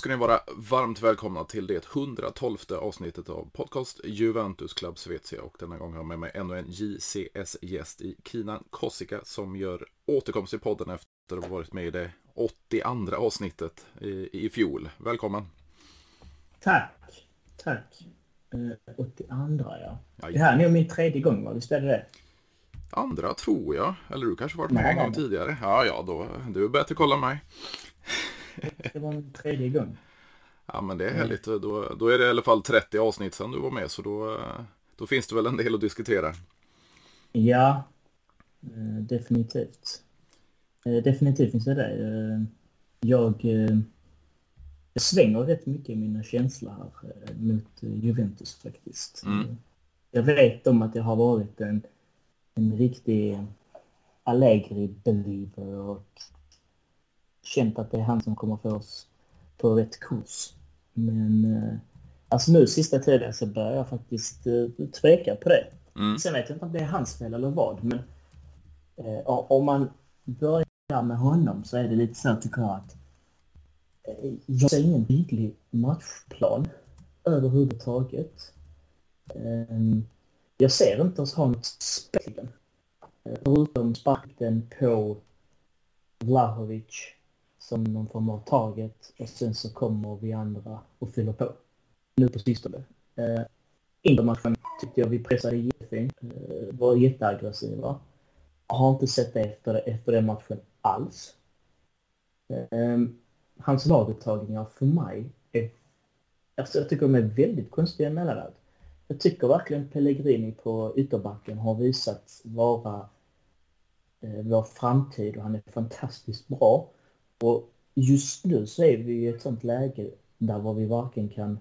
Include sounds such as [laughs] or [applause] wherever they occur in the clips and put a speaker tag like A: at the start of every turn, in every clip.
A: ska ni vara varmt välkomna till det 112 avsnittet av podcast Juventus Club Svezia. Och denna gång har jag med mig ännu en JCS-gäst i Kinan Kossika som gör återkomst i podden efter att ha varit med i det 82 avsnittet i, i fjol. Välkommen!
B: Tack! Tack! Eh, 82 ja. Det här är nog min tredje gång, va? Visst är det det?
A: Andra tror jag. Eller du kanske varit med nej, en gång tidigare. Ja, ja, då. Du är bättre kolla mig.
B: Det var en tredje gång.
A: Ja, men det är härligt. Då, då är det i alla fall 30 avsnitt sedan du var med, så då, då finns det väl en del att diskutera.
B: Ja, eh, definitivt. Eh, definitivt finns det det. Eh, jag, jag svänger rätt mycket i mina känslor här mot Juventus faktiskt. Mm. Jag vet om att jag har varit en, en riktig Allegri-believer och känt att det är han som kommer få oss på rätt kurs. Men eh, alltså nu sista tiden så börjar jag faktiskt eh, tveka på det. Mm. Sen vet jag inte om det är hans fel eller vad, men eh, om man börjar med honom så är det lite så tycker jag att eh, jag ser ingen tydlig matchplan överhuvudtaget. Eh, jag ser inte oss ha något spel. Eh, förutom sparken på Vlahovic som någon form av target och sen så kommer vi andra och fyller på. Nu på sistone. Eh, inför matchen tyckte jag vi pressade jättefint, eh, var jätteaggressiva. Har inte sett det efter, efter den matchen alls. Eh, hans laguttagningar för mig är... Alltså jag tycker de är väldigt konstiga emellanåt. Jag tycker verkligen Pellegrini på ytterbacken har visat vara eh, vår framtid och han är fantastiskt bra. Och just nu så är vi i ett sånt läge där var vi varken kan...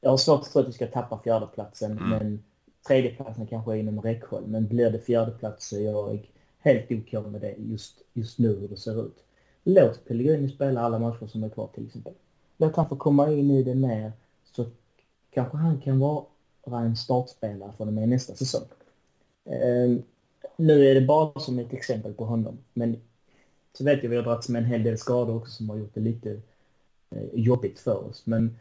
B: Jag har svårt att tro att vi ska tappa fjärdeplatsen, mm. men tredjeplatsen kanske är inom räckhåll. Men blir det fjärdeplats så är jag helt okej med det just, just nu hur det ser ut. Låt Pellegrini spela alla matcher som är kvar till exempel. Låt han få komma in i det mer så kanske han kan vara en startspelare från och med nästa säsong. Um, nu är det bara som ett exempel på honom, men så vet jag vi har dragits med en hel del skador också som har gjort det lite eh, jobbigt för oss. Men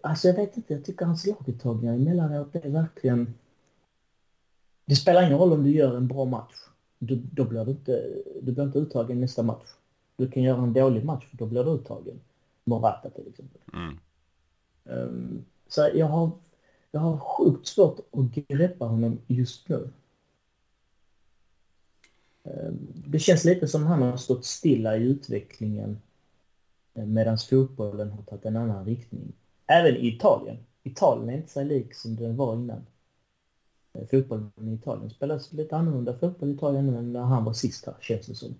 B: alltså jag vet inte, jag tycker hans laguttagningar emellanåt är verkligen... Det spelar ingen roll om du gör en bra match. Du, då blir du inte, du blir inte uttagen nästa match. Du kan göra en dålig match, för då blir du uttagen. Morata till exempel. Mm. Um, så jag har, jag har sjukt svårt att greppa honom just nu. Ehm, det känns lite som han har stått stilla i utvecklingen eh, medan fotbollen har tagit en annan riktning. Även i Italien. Italien är inte så lik som den var innan. Eh, fotbollen i Italien spelas lite annorlunda fotboll i Italien nu än när han var sist här, känns det som.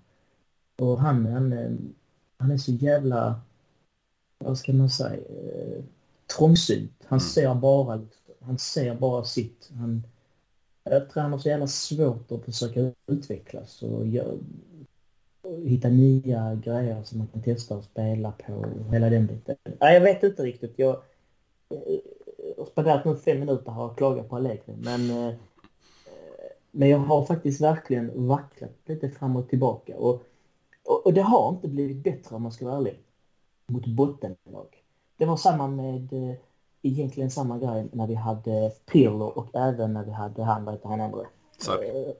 B: Och han, han, eh, han är så jävla, vad ska man säga, trångsynt. Han mm. ser bara, han ser bara sitt. Han, Äh, jag tränar så jävla svårt att försöka utvecklas och, gör, och hitta nya grejer som man kan testa och spela på och hela den biten. Nej, jag vet inte riktigt. Jag eh, har spenderat nu fem minuter och klagat på Allegri, men eh, eh, men jag har faktiskt verkligen vacklat lite fram och tillbaka. Och, och, och, det har inte blivit bättre om man ska vara ärlig. Mot bottenlag. Det var samma med eh, egentligen samma grej när vi hade Pirlo och även när vi hade han, vad han andra?
A: Sarri.
B: Eh,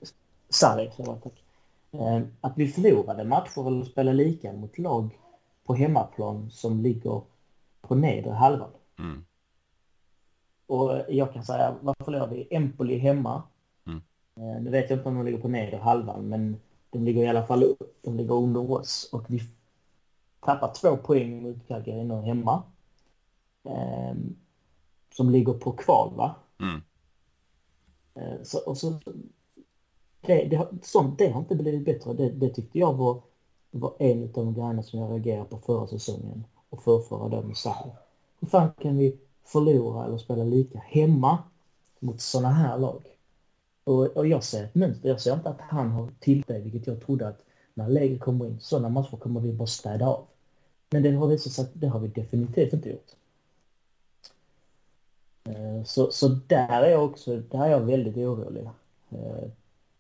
B: Sarri, tack. Eh, att vi förlorade matcher eller spelade lika mot lag på hemmaplan som ligger på nedre halvan. Mm. Och jag kan säga, vad förlorade vi? Empoli hemma. Mm. Eh, nu vet jag inte om de ligger på nedre halvan, men de ligger i alla fall upp. De ligger under oss och vi tappar två poäng mot Cagliari hemma. Um, som ligger på kval. Va? Mm. Eh, så, och så, det, det, sånt, det har inte blivit bättre. Det, det tyckte jag var, var en av de grejerna som jag reagerade på förra säsongen och förrförra då med Sarri. Hur fan kan vi förlora eller spela lika hemma mot sådana här lag? Och, och jag ser ett mönster. Jag ser inte att han har till det, vilket jag trodde att när läget kommer in, sådana matcher kommer vi bara städa av. Men det har visat sig att det har vi definitivt inte gjort. Eh, så, så där är jag också, där är jag väldigt orolig. Eh,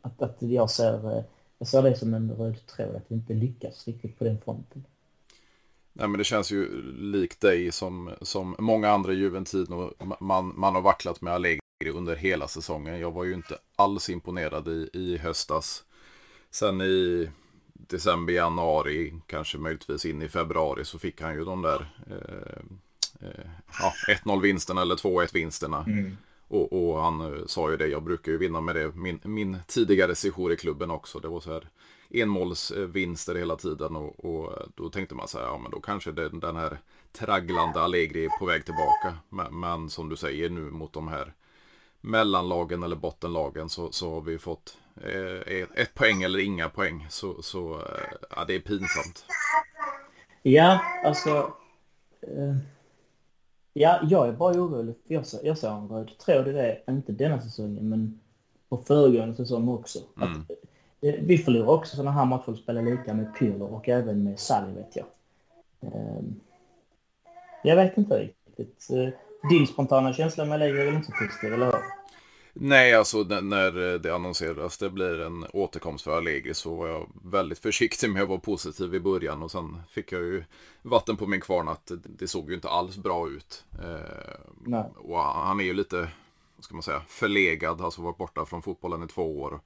B: att, att jag ser, eh, jag ser det som en röd tråd att vi inte lyckas riktigt på den fronten.
A: Nej, men det känns ju likt dig som, som många andra i Juventino. Man, man har vacklat med Allegri under hela säsongen. Jag var ju inte alls imponerad i, i höstas. Sen i december, januari, kanske möjligtvis in i februari så fick han ju de där eh, ja, 1-0 vinsterna eller 2-1 vinsterna. Mm. Och, och, han eh, sa ju det, jag brukar ju vinna med det, min, min tidigare sejour i klubben också. Det var så här enmålsvinster hela tiden och, och, då tänkte man så här, ja men då kanske det, den här tragglande Allegri är på väg tillbaka. Men, men, som du säger nu mot de här mellanlagen eller bottenlagen så, så har vi fått eh, ett poäng eller inga poäng. Så, så eh, ja, det är pinsamt.
B: Ja, alltså. Eh, ja, jag är bara orolig. För jag, jag ser en röd tråd i det, inte denna säsongen, men på föregående säsong också. Mm. Att, eh, vi förlorar också sådana här matcher och spelar lika med Pirlo och även med Sally vet jag. Eh, jag vet inte riktigt. Eh, din spontana känsla med läger är väl inte så positiv, eller hur?
A: Nej, alltså när det annonserades det blir en återkomst för Allegri så var jag väldigt försiktig med att vara positiv i början och sen fick jag ju vatten på min kvarn att det såg ju inte alls bra ut. Eh, och han är ju lite, vad ska man säga, förlegad, alltså varit borta från fotbollen i två år.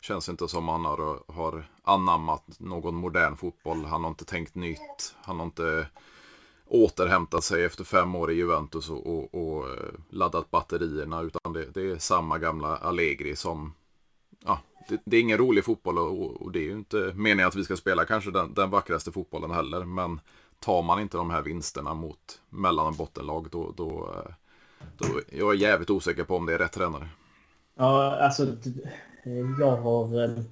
A: Känns inte som han har, har anammat någon modern fotboll. Han har inte tänkt nytt. Han har inte återhämtat sig efter fem år i Juventus och, och, och eh, laddat batterierna. Utan det, det, är samma gamla Allegri som... Ja, det, det är ingen rolig fotboll och, och, det är ju inte meningen att vi ska spela kanske den, den vackraste fotbollen heller. Men tar man inte de här vinsterna mot mellan och bottenlag då, då, eh, då jag är jävligt osäker på om det är rätt tränare.
B: Ja, alltså jag har... Eh,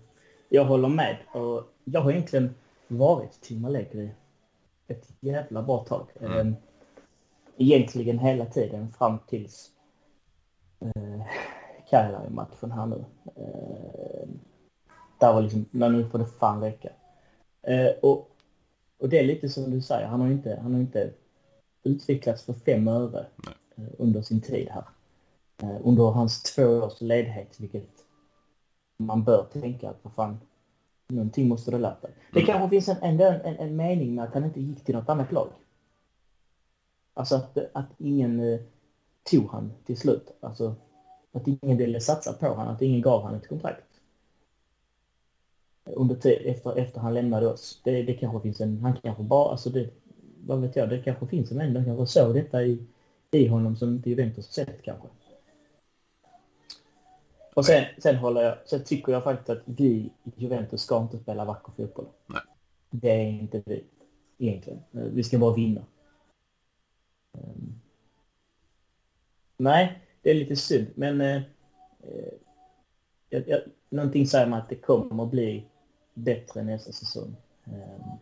B: jag håller med. Och jag har egentligen varit Tim Allegri ett jävla bra tag. Mm. Ehm, egentligen hela tiden fram tills eh, Cagliari-matchen här nu. Eh, där var liksom, när nu får det fan räcka. Eh, och, och det är lite som du säger, han har inte, han har inte utvecklats för fem öre eh, under sin tid här. Eh, under hans två års ledighet, vilket man bör tänka att vad fan, Någonting måste dig. Det mm. kanske finns en, en, en, en mening med att han inte gick till något annat lag. Alltså att, att ingen eh, tog han till slut. Alltså att ingen ville satsa på honom, att ingen gav honom ett kontrakt. Under tid, efter, efter han lämnade oss. Det, det kanske finns en, han kanske bara, alltså det, vad vet jag, det kanske finns en människa som kanske såg detta i, i honom som inte Juventus sett kanske. Och sen, sen, håller jag, sen tycker jag faktiskt att vi i Juventus ska inte spela vacker fotboll.
A: Nej.
B: Det är inte vi egentligen. Vi ska bara vinna. Um, nej, det är lite synd, men uh, jag, jag, någonting säger mig att det kommer att bli bättre nästa säsong. Um,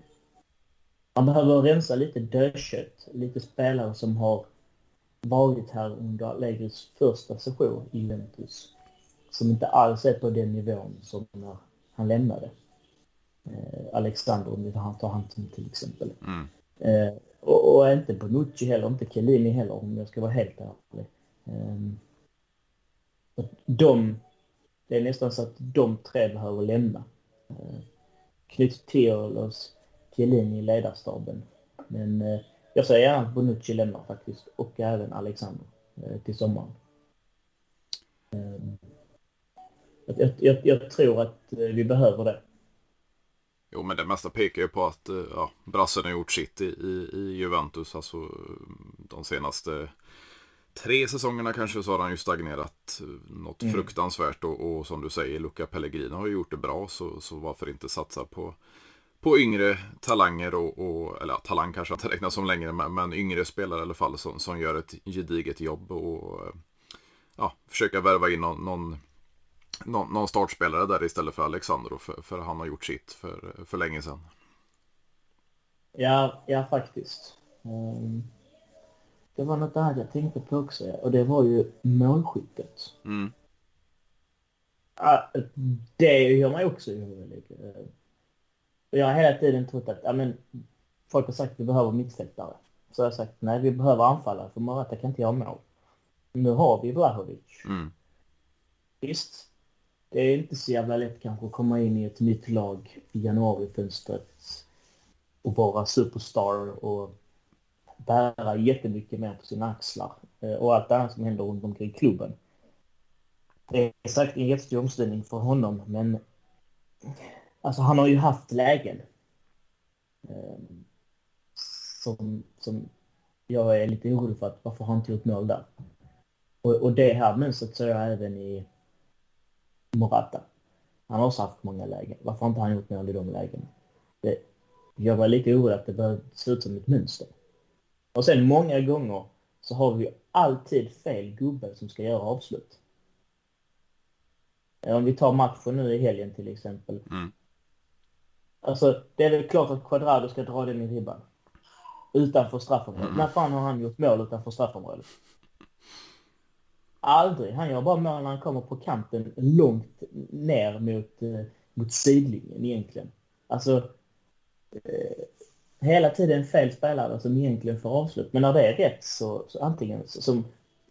B: man behöver rensa lite dödkött, lite spelare som har varit här under Allegris första session i Juventus som inte alls är på den nivån som när han lämnade. Eh, Alexander, om vi tar han som till exempel. Mm. Eh, och, och, inte Bonucci heller, inte Chiellini heller om jag ska vara helt ärlig. Eh, de, det är nästan så att de tre behöver lämna. Eh, knytt till oss Chiellini i ledarstaben. Men eh, jag säger gärna att Bonucci lämnar faktiskt och även Alexander eh, till sommaren. Eh, jag, jag, jag, tror att eh, vi behöver det.
A: Jo, men det mesta pekar ju på att eh, ja, brassen har gjort sitt i, i, i Juventus. Alltså de senaste tre säsongerna kanske så har han ju stagnerat något mm. fruktansvärt. Och, och, som du säger, Luca Pellegrino har ju gjort det bra. Så, så varför inte satsa på, på yngre talanger och, och eller ja, talang kanske inte räknas som längre, men, men yngre spelare i alla fall som, som gör ett gediget jobb. Och ja, försöka värva in någon, någon någon, någon startspelare där istället för Alexandro för, för han har gjort sitt för, för länge sedan.
B: Ja, ja faktiskt. Um, det var något annat jag tänkte på också och det var ju målskyttet. Mm. Uh, det gör mig också orolig. Uh, jag har hela tiden trott att ja, men, folk har sagt att vi behöver mittfältare. Så jag har sagt nej, vi behöver anfallare för Morata kan inte göra mål. Nu har vi Vlahovic. Mm. Visst, det är inte så jävla lätt kanske att komma in i ett nytt lag i januarifönstret och vara superstar och bära jättemycket mer på sina axlar. Eh, och allt annat som händer runt omkring klubben. Det är säkert en jättestor omställning för honom, men alltså han har ju haft lägen eh, som, som jag är lite orolig för att varför har han inte gjort mål där? Och, och det här mönstret ser jag även i Morata. Han har också haft många lägen. Varför har inte han gjort mål i de lägena? Det, jag var lite orolig att det började se ut som ett mönster. Och sen många gånger så har vi alltid fel gubbe som ska göra avslut. Om vi tar matchen nu i helgen till exempel. Mm. Alltså, det är väl klart att Quadrado ska dra den i ribban. Utanför straffområdet. Mm. När fan har han gjort mål utanför straffområdet? Aldrig. Han gör bara mål när han kommer på kanten långt ner mot, eh, mot sidlinjen egentligen. Alltså, eh, hela tiden fel spelare som egentligen får avslut. Men när det är rätt så, så antingen så, som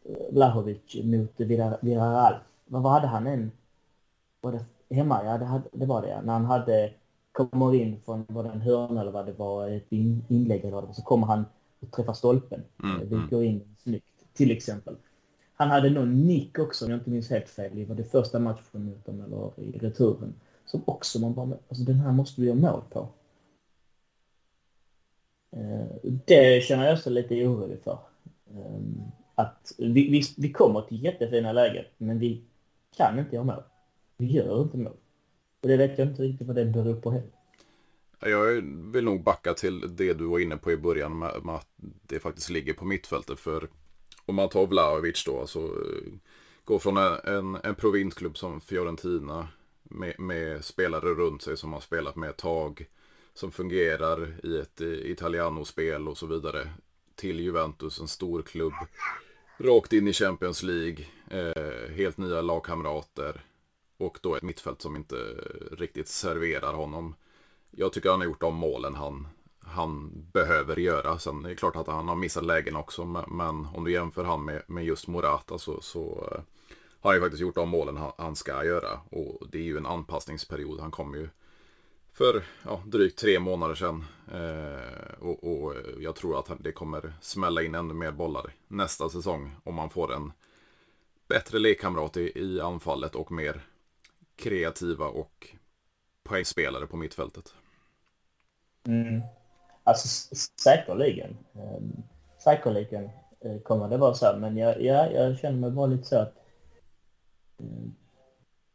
B: eh, Vlahovic mot Villarreal. Vad hade han en? Var det hemma? Ja, det, hade, det var det ja. När han hade kommer in från var det en hörna eller vad det var, ett inlägg eller vad så kommer han och träffar stolpen. Mm, det mm. går in snyggt, till exempel. Han hade någon nick också, om jag inte minns helt fel, var det första matchen mot dem eller i returen. Som också man bara, alltså den här måste vi göra mål på. Eh, det känner jag också lite orolig för. Ehm, att vi, vi, vi kommer till jättefina lägen, men vi kan inte göra mål. Vi gör inte mål. Och det vet jag inte riktigt vad det beror på heller.
A: Jag vill nog backa till det du var inne på i början med, med att det faktiskt ligger på mittfältet. För om man tar Vlahovic då, alltså eh, går från en, en, en provinsklubb som Fiorentina med, med, spelare runt sig som har spelat med ett tag, som fungerar i ett eh, Italiano-spel och så vidare, till Juventus, en stor klubb, rakt in i Champions League, eh, helt nya lagkamrater och då ett mittfält som inte riktigt serverar honom. Jag tycker han har gjort de målen han, han behöver göra. Sen är det klart att han har missat lägen också. Men om du jämför han med, med just Morata så, så eh, har han ju faktiskt gjort de målen han, han ska göra. Och det är ju en anpassningsperiod. Han kom ju för ja, drygt tre månader sedan. Eh, och, och, jag tror att det kommer smälla in ännu mer bollar nästa säsong. Om man får en bättre lekkamrat i, i anfallet och mer kreativa och poängspelare på mittfältet.
B: Mm. Alltså säkerligen. Um, säkerligen uh, kommer det vara så. Men jag, jag, jag känner mig bara lite så att um,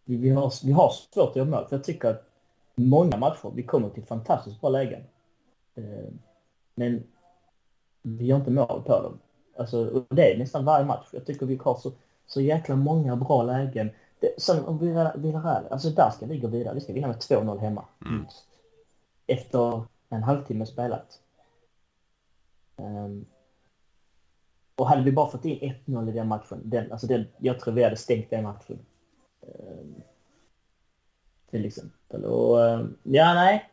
B: vi, vi, har, vi har svårt att göra mål. För jag tycker att många matcher, vi kommer till fantastiskt bra lägen. Uh, men vi gör inte mål på dem. Alltså, och det är nästan varje match. Jag tycker vi har så, så jäkla många bra lägen det, som om Villarreal, alltså där ska vi gå vidare. Vi ska vinna med 2-0 hemma. Mm. Efter en halvtimme spelat. Um, och hade vi bara fått in 1-0 i den matchen, den, alltså den, jag tror vi hade stängt den matchen. Um, till exempel. Och um, ja, nej.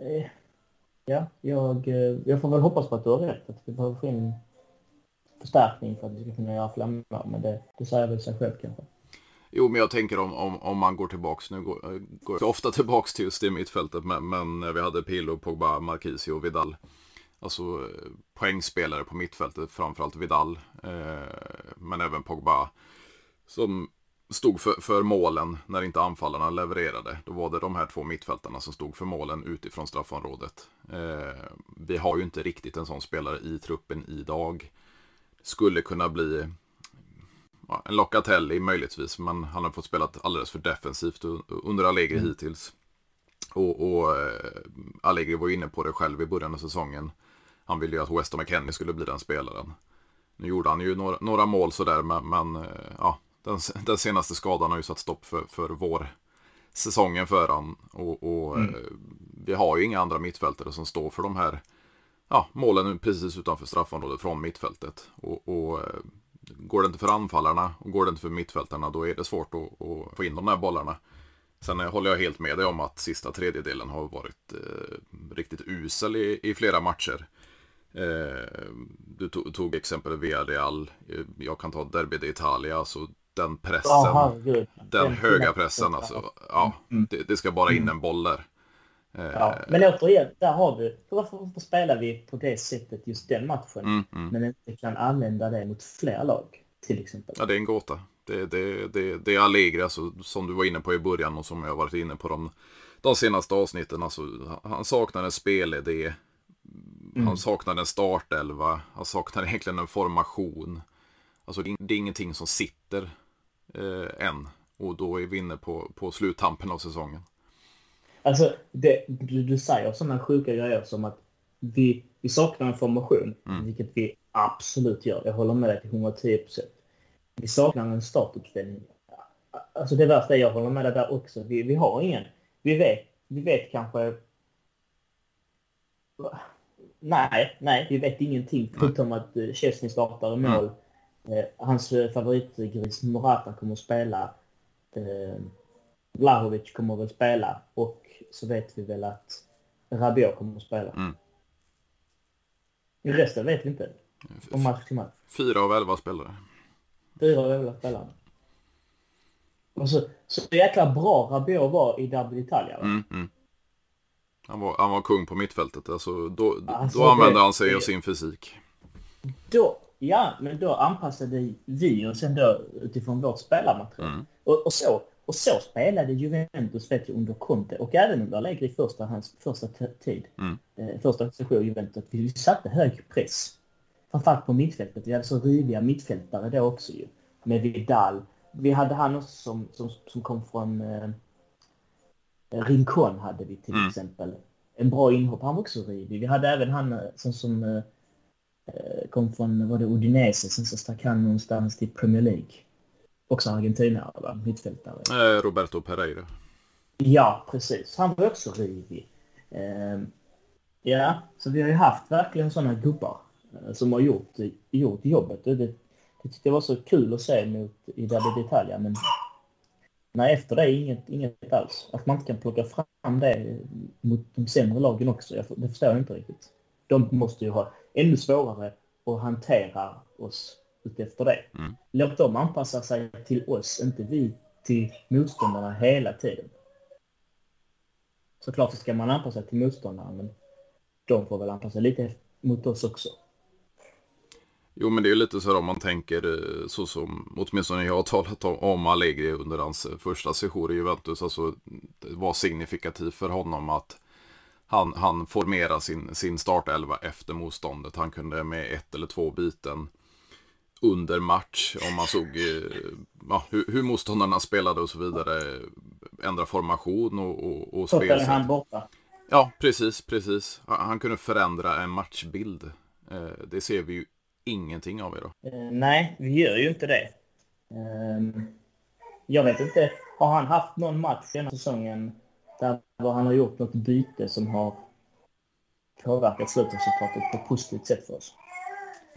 B: Uh, ja, jag, uh, jag får väl hoppas på att du har rätt. Att vi behöver få in förstärkning för att vi ska kunna göra flammor. Men det, det säger väl sig själv kanske.
A: Jo, men jag tänker om, om, om man går tillbaks, nu går, eh, går jag ofta tillbaks till just det mittfältet, men, men när vi hade Pilo, Pogba, Marquisio och Vidal. Alltså eh, poängspelare på mittfältet, framförallt Vidal, eh, men även Pogba. Som stod för, för målen när inte anfallarna levererade. Då var det de här två mittfältarna som stod för målen utifrån straffområdet. Eh, vi har ju inte riktigt en sån spelare i truppen idag. Skulle kunna bli en Locatelli möjligtvis, men han har fått spela alldeles för defensivt under Allegri mm. hittills. Och, och eh, Allegri var inne på det själv i början av säsongen. Han ville ju att Weston McKennie skulle bli den spelaren. Nu gjorde han ju några, några mål sådär, men, men eh, ja, den, den, senaste skadan har ju satt stopp för, för vår säsongen för han. Och, och mm. eh, vi har ju inga andra mittfältare som står för de här ja, målen precis utanför straffområdet från mittfältet. Och, och går det inte för anfallarna och går det inte för mittfältarna då är det svårt att, att få in de här bollarna. Sen håller jag helt med dig om att sista tredjedelen har varit eh, riktigt usel i, i flera matcher. Eh, du tog, tog exempel Villarreal. Eh, jag kan ta Derby d'Italia. Alltså den pressen. Oh, den höga pressen. Alltså, ja, mm. det, det, ska bara in mm. en boll där.
B: Ja, men återigen, där har du. Varför, varför spelar vi på det sättet just den matchen?
A: Mm, mm.
B: Men inte kan använda det mot fler lag, till exempel.
A: Ja, det är en gåta. Det, det, det, det är Allegri, alltså, som du var inne på i början och som jag varit inne på de, de senaste avsnitten. Alltså, han saknar en spelidé. Han
B: Mm.
A: saknar en startelva. Han saknar egentligen en formation. Alltså, det är- det är ingenting som sitter eh, än. Och då är vi inne på, på sluttampen av säsongen.
B: Alltså, det, du, du säger sådana sjuka grejer som att vi, vi saknar en formation,
A: Mm.
B: vilket vi absolut gör. Jag håller med dig till 110 procent. Vi saknar en startuppställning. Alltså det värsta är, jag håller med dig där också. Vi, vi har ingen. Vi vet, vi vet kanske... Nej, nej, vi vet ingenting förutom att eh, Chesney startar i mål. Eh, hans eh, favoritgris Morata kommer att spela. Vlahovic kommer väl spela och så vet vi väl att Rabiot kommer att spela.
A: Mm.
B: I resten vet vi inte. Från match till match.
A: Fyra av elva spelare.
B: Fyra av elva spelare. Och så, så jäkla bra Rabiot var i Derby Italia. va?
A: Mm, mm. Han, var, han var kung på mittfältet. Alltså, då
B: Alltså,
A: då använde
B: det-
A: han sig av sin fysik.
B: Då, ja, men då anpassade vi oss ändå utifrån vårt spelarmaterial.
A: Mm.
B: Och, och, så, och så spelade Juventus vet jag, under Conte och även under Allegri i första, hans första tid.
A: Mm.
B: Eh, första session i Juventus. Vi satte hög press. Framförallt på mittfältet. Vi hade så riviga mittfältare då också ju. Med Vidal. Vi hade han också som, som, som kom från eh, Rincon hade vi till
A: Mm.
B: exempel. En bra inhopp. Han var också rivig. Vi hade även han eh, som, som eh, eh, kom från, var det Udinese, sen så stack han någonstans till Premier League. Också argentinare, va? Mittfältare.
A: Eh, Roberto Pereira.
B: Ja, precis. Han var också rivig. Ehm, ja, så vi har ju haft verkligen sådana gubbar eh, som har gjort, gjort jobbet. Och det, det tyckte jag var så kul att se mot i Derby d'Italia, men nej, efter det inget, inget alls. Att man inte kan plocka fram det mot de sämre lagen också, jag, det förstår jag inte riktigt. De måste ju ha ännu svårare att hantera oss utefter det.
A: Mm.
B: Låt dem anpassa sig till oss, inte vi till motståndarna hela tiden. Såklart så ska man anpassa sig till motståndarna, men de får väl anpassa lite mot oss också.
A: Jo, men det är lite så om man tänker eh, så som åtminstone jag har talat om, om Allegri under hans eh, första session i Juventus. Alltså, det var signifikativt för honom att han, han formerade sin, sin startelva efter motståndet. Han kunde med ett eller två byten under match, om man såg eh, ja, hur, hur motståndarna spelade och så vidare, ändra formation och, och, och
B: är han
A: spelsätt.
B: borta.
A: Ja, precis, precis. Han, han kunde förändra en matchbild. Eh, det ser vi ju ingenting av idag.
B: Eh, nej, vi gör ju inte det. Ehm, jag vet inte, har han haft någon match denna säsongen där han har gjort något byte som har påverkat slutresultatet på ett positivt sätt för oss?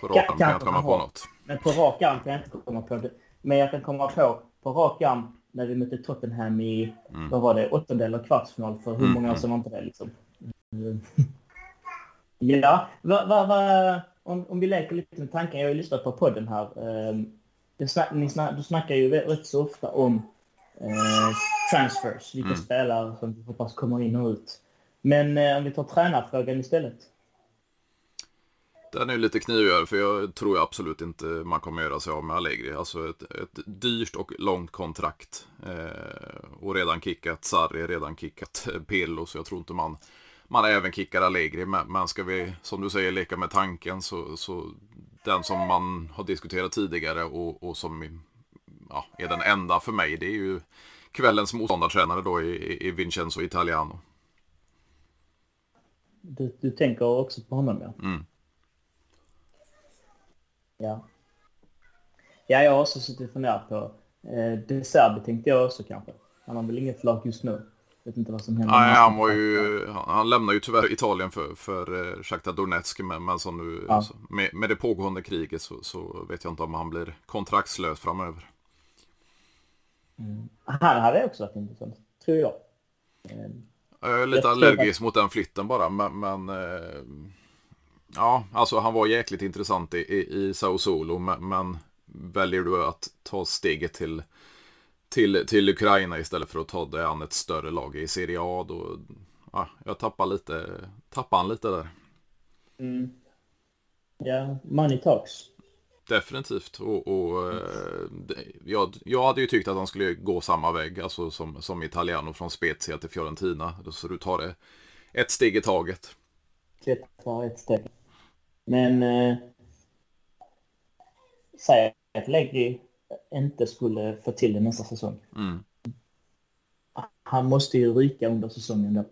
A: På rak arm kan jag inte komma på något.
B: Men på rak arm kan jag inte komma på det. Men jag kan komma på på rak arm när vi mötte Tottenham i,
A: Mm.
B: vad var det, åttondel och kvartsfinal för hur
A: Mm,
B: många år
A: mm.
B: sedan var inte det liksom? Mm. ja, va, va, va, om, om vi leker lite med tanken, jag har ju lyssnat på podden här. Det snack, ni snack, du snackar ju rätt så ofta om eh, transfers, vilka
A: Mm.
B: spelare som vi hoppas kommer in och ut. Men eh, om vi tar tränarfrågan istället.
A: Den är lite knivigare för jag tror absolut inte man kommer göra sig av med Allegri. Alltså ett, ett dyrt och långt kontrakt. Eh, och redan kickat Sarri, redan kickat eh, Pirlo. Så jag tror inte man, man även kickar Allegri. Men, men ska vi, som du säger, leka med tanken så, så den som man har diskuterat tidigare och, och som ja, är den enda för mig. Det är ju kvällens motståndartränare då i, i Vincenzo Italiano.
B: Du, du tänker också på honom ja.
A: Mm.
B: Ja. Ja, jag har också suttit och funderat på eh, De Serbi tänkte jag också kanske. Han har väl inget lag just nu. Vet inte vad som händer.
A: Nej, han var ju, han, lämnade ju tyvärr Italien för, för eh, Shakhtar Donetsk, men, men så nu,
B: Ja.
A: så, med, med det pågående kriget så, så vet jag inte om han blir kontraktslös framöver.
B: Mm. Han hade också varit intressant, tror jag.
A: Jag är lite
B: Jag
A: allergisk mot den flytten bara, men, men eh, ja, alltså han var jäkligt intressant i, i, i Sao Solo, men, men väljer du att ta steget till, till, till Ukraina istället för att ta det an ett större lag i Serie A, då, ja, jag tappar lite, tappar han lite där.
B: Mm. Ja, money talks.
A: Definitivt. Och, och eh, jag, jag hade ju tyckt att han skulle gå samma väg, alltså som, som Italiano från Spezia till Fiorentina. Så du tar det ett steg i taget.
B: Ett steg. Men eh, säg att Legri inte skulle få till det nästa säsong.
A: Mm.
B: Han måste ju ryka under säsongen då.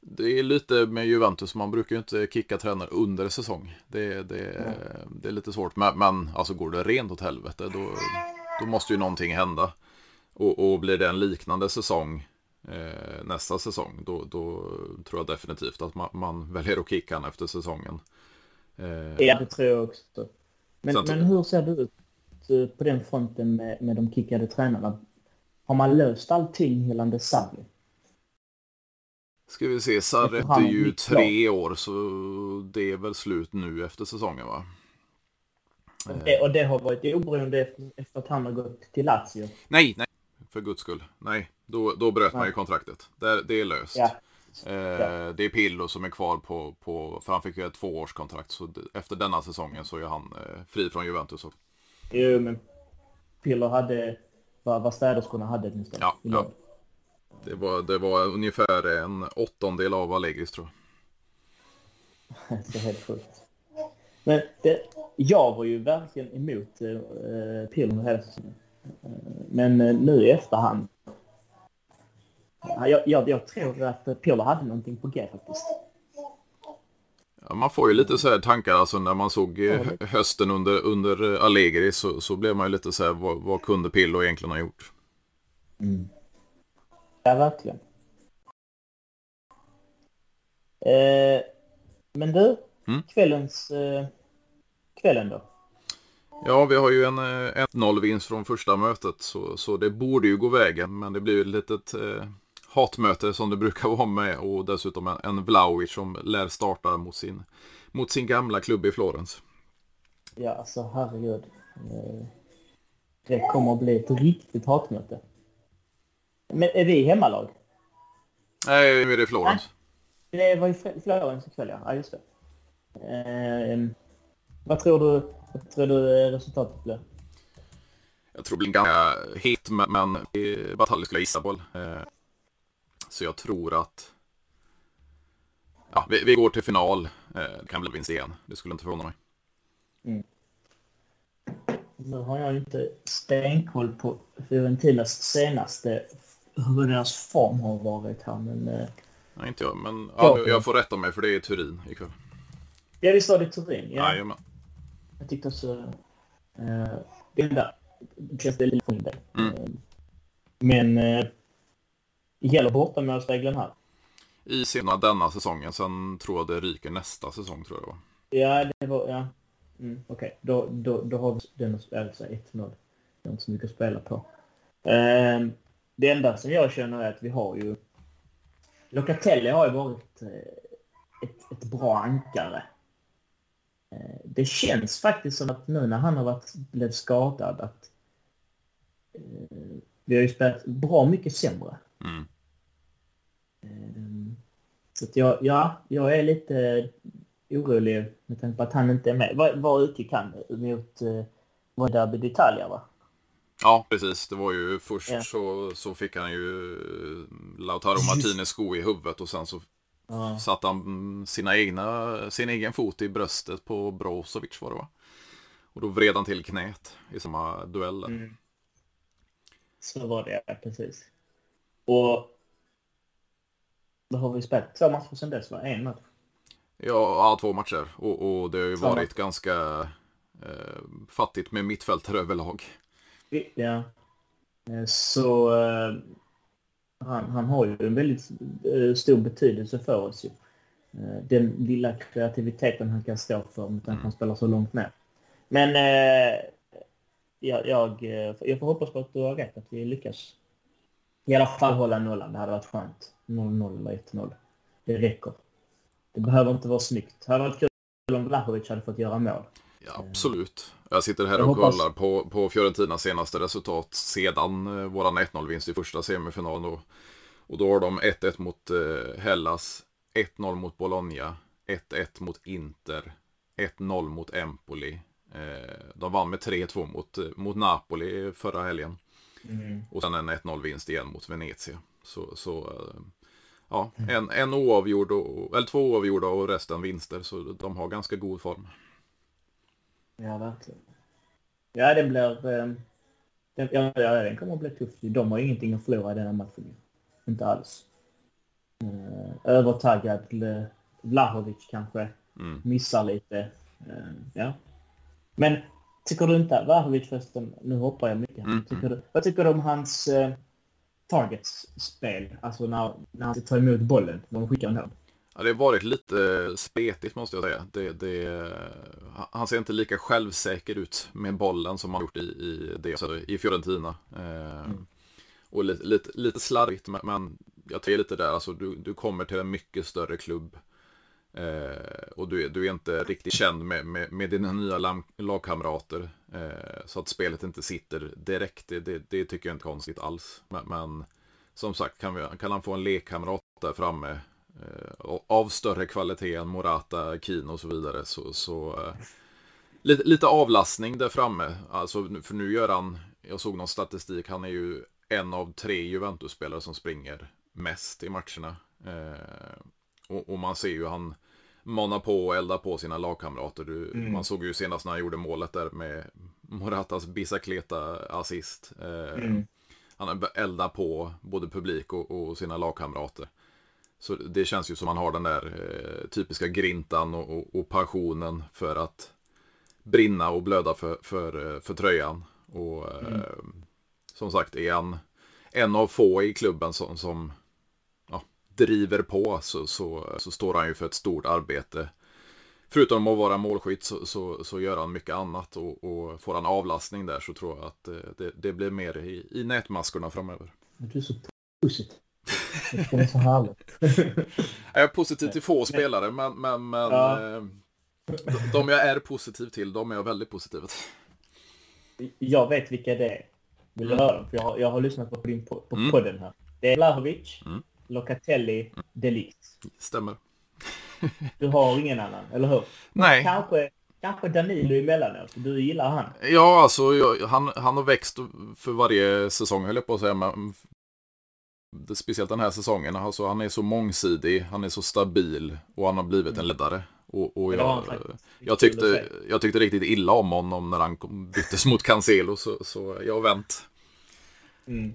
A: Det är lite med Juventus, man brukar ju inte kicka tränare under säsong. Det, det, mm. det är lite svårt, men, men alltså går det rent åt helvete då, då måste ju någonting hända. Och, och blir det en liknande säsong eh, nästa säsong, då, då tror jag definitivt att man, man väljer att kicka han efter säsongen.
B: Eh, ja, det tror jag också. Men, men hur ser det ut eh, på den fronten med, med de kickade tränarna? Har man löst allting gällande Sarri?
A: Ska vi se, Sarri är ju tre år så det är väl slut nu efter säsongen va?
B: Och det, och det har varit oberoende efter, efter att han har gått till Lazio?
A: Nej, nej, för guds skull. Nej, då, då bröt ja. man ju kontraktet. Det, det är löst. Ja. Eh, det är Pillo som är kvar på, på för han fick ju ett tvåårskontrakt. Så efter denna säsongen så är han eh, fri från Juventus. Också.
B: Jo, men Pillo hade vad, vad städerskorna hade
A: åtminstone. Ja, ja. Det, var, det var ungefär en åttondel av Allegris tror
B: jag. [laughs] det är helt sjukt. Men det, jag var ju verkligen emot eh, Pillo hela säsongen. Eh, men nu i efterhand jag, jag, jag tror att Pirlo hade någonting på G faktiskt.
A: Ja, man får ju lite så här tankar alltså när man såg ja, hösten under, under Allegri så, så blev man ju lite så här vad, vad kunde Pillo egentligen ha gjort?
B: Mm. Ja, verkligen. Eh, men du, mm? kvällens eh, kvällen då?
A: Ja, vi har ju en 1-0-vinst eh, från första mötet så, så det borde ju gå vägen men det blir ju ett litet eh, hatmöte som det brukar vara med och dessutom en, en Vlaovic som lär starta mot sin, mot sin gamla klubb i Florens.
B: Ja, alltså herregud. Eh, det kommer att bli ett riktigt hatmöte. Men är vi hemmalag?
A: Nej, nu är det Florens.
B: Det var ju Florens ikväll, ja. ja. just det. Eh, vad tror du, vad tror du resultatet blir?
A: Jag tror det blir ganska het, men Batalj skulle jag gissa på. Eh, så jag tror att ja, vi, vi går till final. Eh, det kan bli vinst igen. Det skulle inte förvåna mig.
B: Mm. Nu har jag inte stenkoll på Fiorentinas senaste, hur deras form har varit här, men... Eh,
A: Nej, inte jag, men ja, jag får rätta mig för det är Turin ikväll.
B: Ja, visst var det Turin? Ja.
A: Jajamän.
B: Jag tyckte också... Eh, det enda... Mindre. Mm. Men... Eh, Gäller bortamålsregeln här?
A: I senare denna säsongen, sen tror jag det ryker nästa säsong tror jag det var.
B: Ja, det var, ja. Mm, Okej, okay. då, då, då har vi den att sig 1-0. Det är inte så mycket att spela på. Eh, det enda som jag känner är att vi har ju... Locatelli har ju varit eh, ett, ett bra ankare. Eh, det känns faktiskt som att nu när han har varit, blivit skadad att eh, vi har ju spelat bra mycket sämre. Mm. Så jag, ja, jag är lite orolig med tanke på att han inte är med. Vad, vad utgick han mot eh, var Derby d'Italia va?
A: Ja, precis. Det var ju först ja. så, så fick han ju Lautaro Martinez sko i huvudet och sen så ja. satte han sina egna, sin egen fot i bröstet på Brozovic var det va? Och då vred han till knät i samma duell. Mm.
B: Så var det, precis. Och vad har vi spelat? Två matcher sedan dess, va? En match?
A: Ja, ja två matcher. Och, och det har ju två varit ganska eh, fattigt med mittfältare överlag.
B: Ja. Eh, så eh, han, han har ju en väldigt eh, stor betydelse för oss. Ju. Eh, den lilla kreativiteten han kan stå för med att han spelar så långt ner. Men jag, jag, jag får hoppas på att du har rätt, att vi lyckas i alla fall hålla nollan. Det hade varit skönt. 0-0 eller 1-0. Det räcker. Det behöver inte vara snyggt. Det hade varit kul om Vlahovic hade fått göra mål.
A: Ja, absolut. Jag sitter här jag och hoppas... kollar på, på Fiorentinas senaste resultat sedan eh, våran 1-0-vinst i första semifinalen. Och, Och då har de 1-1 mot eh, Hellas, 1-0 mot Bologna, 1-1 mot Inter, 1-0 mot Empoli. Eh, de vann med 3-2 mot, mot Napoli förra helgen. Mm. Och sen en 1-0 vinst igen mot Venezia. Så, så eh, ja, en, en oavgjord, och, eller två oavgjorda och resten vinster. Så de har ganska god form.
B: Ja, verkligen. Ja, det blir... Den, ja, den kommer att bli tuff. De har ingenting att förlora i den här matchen. Inte alls. Övertaggad Vlahovic kanske mm. missar lite. Ja. Men tycker du inte, Vlahovic förresten, nu hoppar jag mycket. Mm. Tycker du, vad tycker du om hans eh, targets-spel? Alltså när, när han tar emot bollen, när de skickar den här.
A: Ja, det har varit lite spretigt måste jag säga. Det, det, han ser inte lika självsäker ut med bollen som han gjort i, i, det, alltså i Fiorentina. Eh, mm. Och lite, lite, lite slarvigt, men, jag tar lite där, alltså du, du kommer till en mycket större klubb. Eh, och du, du är inte riktigt känd med, med, med dina nya lagkamrater. Eh, så att spelet inte sitter direkt, det, det, det, tycker jag inte är konstigt alls. Men, men som sagt, kan, vi, kan han få en lekkamrat där framme eh, av större kvalitet än Morata, Kino och så vidare så, så eh, lite, lite avlastning där framme. Alltså, för nu gör han, jag såg någon statistik, han är ju en av tre Juventus-spelare som springer mest i matcherna. Eh, och, och, man ser ju han mana på och elda på sina lagkamrater. Du, mm. Man såg ju senast när han gjorde målet där med Moratas Bicicleta assist. Eh, mm. Han eldar på både publik och, och, sina lagkamrater. Så det känns ju som han har den där eh, typiska grintan och, och, och, passionen för att brinna och blöda för, för, eh, för tröjan. Och eh, mm. som sagt är han en av få i klubben som, som driver på så, så, så står han ju för ett stort arbete. Förutom att vara målskytt så, så, så gör han mycket annat och, och, får han avlastning där så tror jag att eh, det, det blir mer i, i nätmaskorna framöver.
B: Du är så positiv. Det är så härligt.
A: jag är positiv till få spelare men, men, men ja. Eh, de jag är positiv till, de är jag väldigt positiv till.
B: Jag vet vilka det är. Vill du höra? För jag, har, jag har lyssnat på din på, på mm. podden här. Det är Vlahovic, mm. Locatelli, Delict.
A: Stämmer.
B: du har ingen annan, eller hur?
A: Nej.
B: Kanske, kanske Danilo emellanåt. Du gillar han.
A: Ja, alltså jag, han, han har växt för varje säsong, höll jag på att säga. Men speciellt den här säsongen. Alltså, han är så mångsidig, han är så stabil och han har blivit en mm. ledare. Och, och jag, jag, tyckte, jag tyckte riktigt illa om honom när han byttes mot Cancelo, så, så jag har vänt. Mm.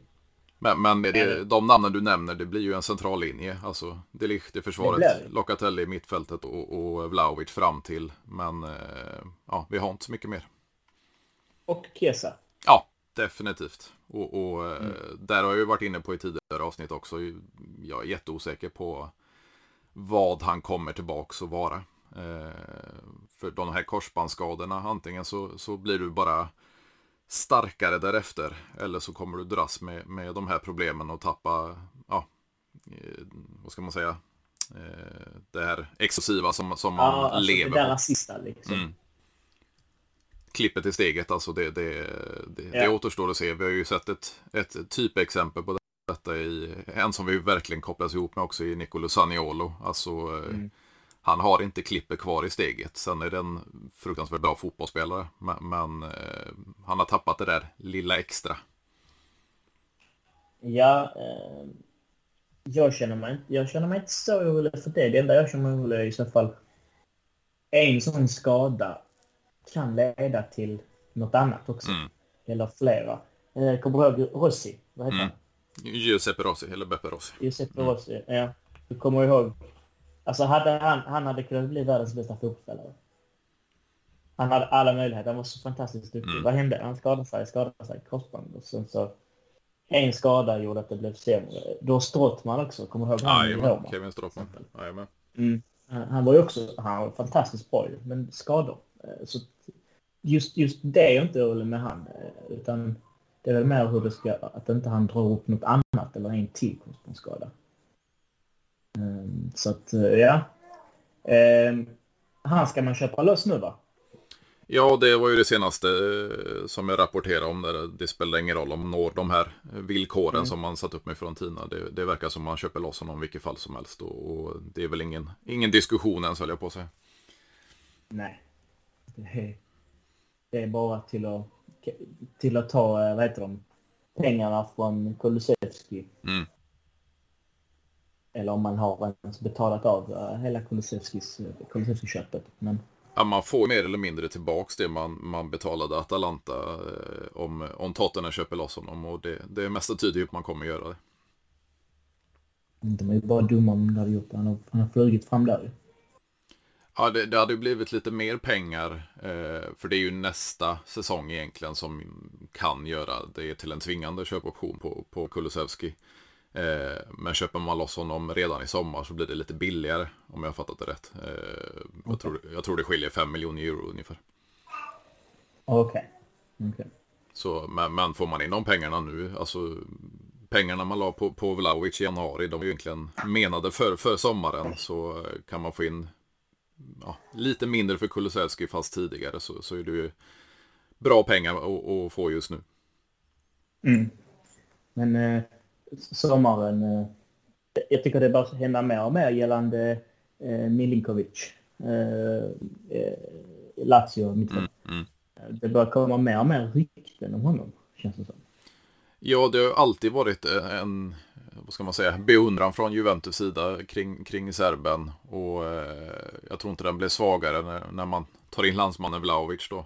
A: Men, men det, de namnen du nämner, det blir ju en central linje. Alltså, Delicht i försvaret, Locatelli i mittfältet och, och Vlahovic fram till. Men eh, ja, vi har inte så mycket mer.
B: Och Kesa.
A: Ja, definitivt. Och, och eh, mm. där har jag ju varit inne på i tidigare avsnitt också. Jag är jätteosäker på vad han kommer tillbaks att vara. Eh, för de här korsbandsskadorna, antingen så, så blir du bara starkare därefter. Eller så kommer du dras med, med de här problemen och tappa, ja, eh, vad ska man säga, eh, det här explosiva som, som man ja, alltså lever
B: det där sista liksom. Mm.
A: Klippet i steget, alltså det, det, det, ja. det återstår att se. Vi har ju sett ett, ett typexempel på detta i en som vi verkligen kopplas ihop med också i Nicolo Saniolo. Alltså mm han har inte klipper kvar i steget. Sen är det en fruktansvärt bra fotbollsspelare. Men, men eh, han har tappat det där lilla extra.
B: Ja, eh, jag, känner mig, jag känner mig inte så orolig för det. Det enda jag känner mig orolig är i så fall en sån skada kan leda till något annat också. Mm. Eller flera. Eh, kommer ihåg Rossi? Vad heter mm.
A: han? Giuseppe Rossi, eller Beppe Rossi.
B: Giuseppe mm. Rossi, ja. Du kommer ihåg Alltså hade han, han hade kunnat bli världens bästa fotbollsspelare. Han hade alla möjligheter. Han var så fantastiskt duktig. Mm. Vad hände? Han skadade sig, skadade sig, korsband. Och sen så en skada gjorde att det blev sämre. Då Strottman också, kommer du ihåg
A: Roma? Kevin Strottman.
B: Mm. Han, han var ju också han var fantastiskt bra men skador. Eh, så just, just det är inte orolig med han. Eh, utan det är väl mer hur det ska, att inte han drar upp något annat eller en till korsbandsskada. Ehm, så att, eh, ja. Ehm, han ska man köpa loss nu va?
A: Ja, det var ju det senaste eh, som jag rapporterade om. Där det spelar ingen roll om man når de här villkoren mm. som man satt upp med Fiorentina. Det, det verkar som man köper loss honom i vilket fall som helst. Och, och det är väl ingen, ingen diskussion ens, höll jag på att säga.
B: Nej. Det är, det är bara till att, till att ta, eh, vad heter de, pengarna från Kulusevski. Mm. Eller om man har ens betalat av eh, hela Kulusevski-köpet. Men...
A: Ja, man får mer eller mindre tillbaks det man, man betalade Atalanta eh, om, om Tottenham köper loss honom. Och det, det mesta tyder ju på att man kommer göra det.
B: De är ju bara dumma om de hade gjort det. Han har, han har flugit fram där
A: Ja, det, det hade blivit lite mer pengar. Eh, för det är ju nästa säsong egentligen som kan göra det till en tvingande köpoption på, på Kulusevski. Eh, men köper man loss honom redan i sommar så blir det lite billigare om jag har fattat det rätt. Eh, jag, tror, jag tror det skiljer 5 miljoner euro ungefär.
B: Okej. Okay. okay.
A: Så, men, men, får man in de pengarna nu, alltså pengarna man la på, på Vlahovic i januari, de är ju egentligen menade för, för sommaren, så kan man få in ja, lite mindre för Kulusevski fast tidigare så, så är det ju bra pengar att, att få just nu.
B: Mm. Men eh, sommaren, eh, jag tycker det bör hända mer och mer gällande eh, Milinkovic. Eh, Lazio mittfält. Mm, mm. Det börjar komma mer och mer rykten om honom, känns det som.
A: Ja, det har alltid varit en, vad ska man säga, beundran från Juventus sida kring, kring serben. Och eh, jag tror inte den blev svagare när, när man tar in landsmannen Vlahovic då.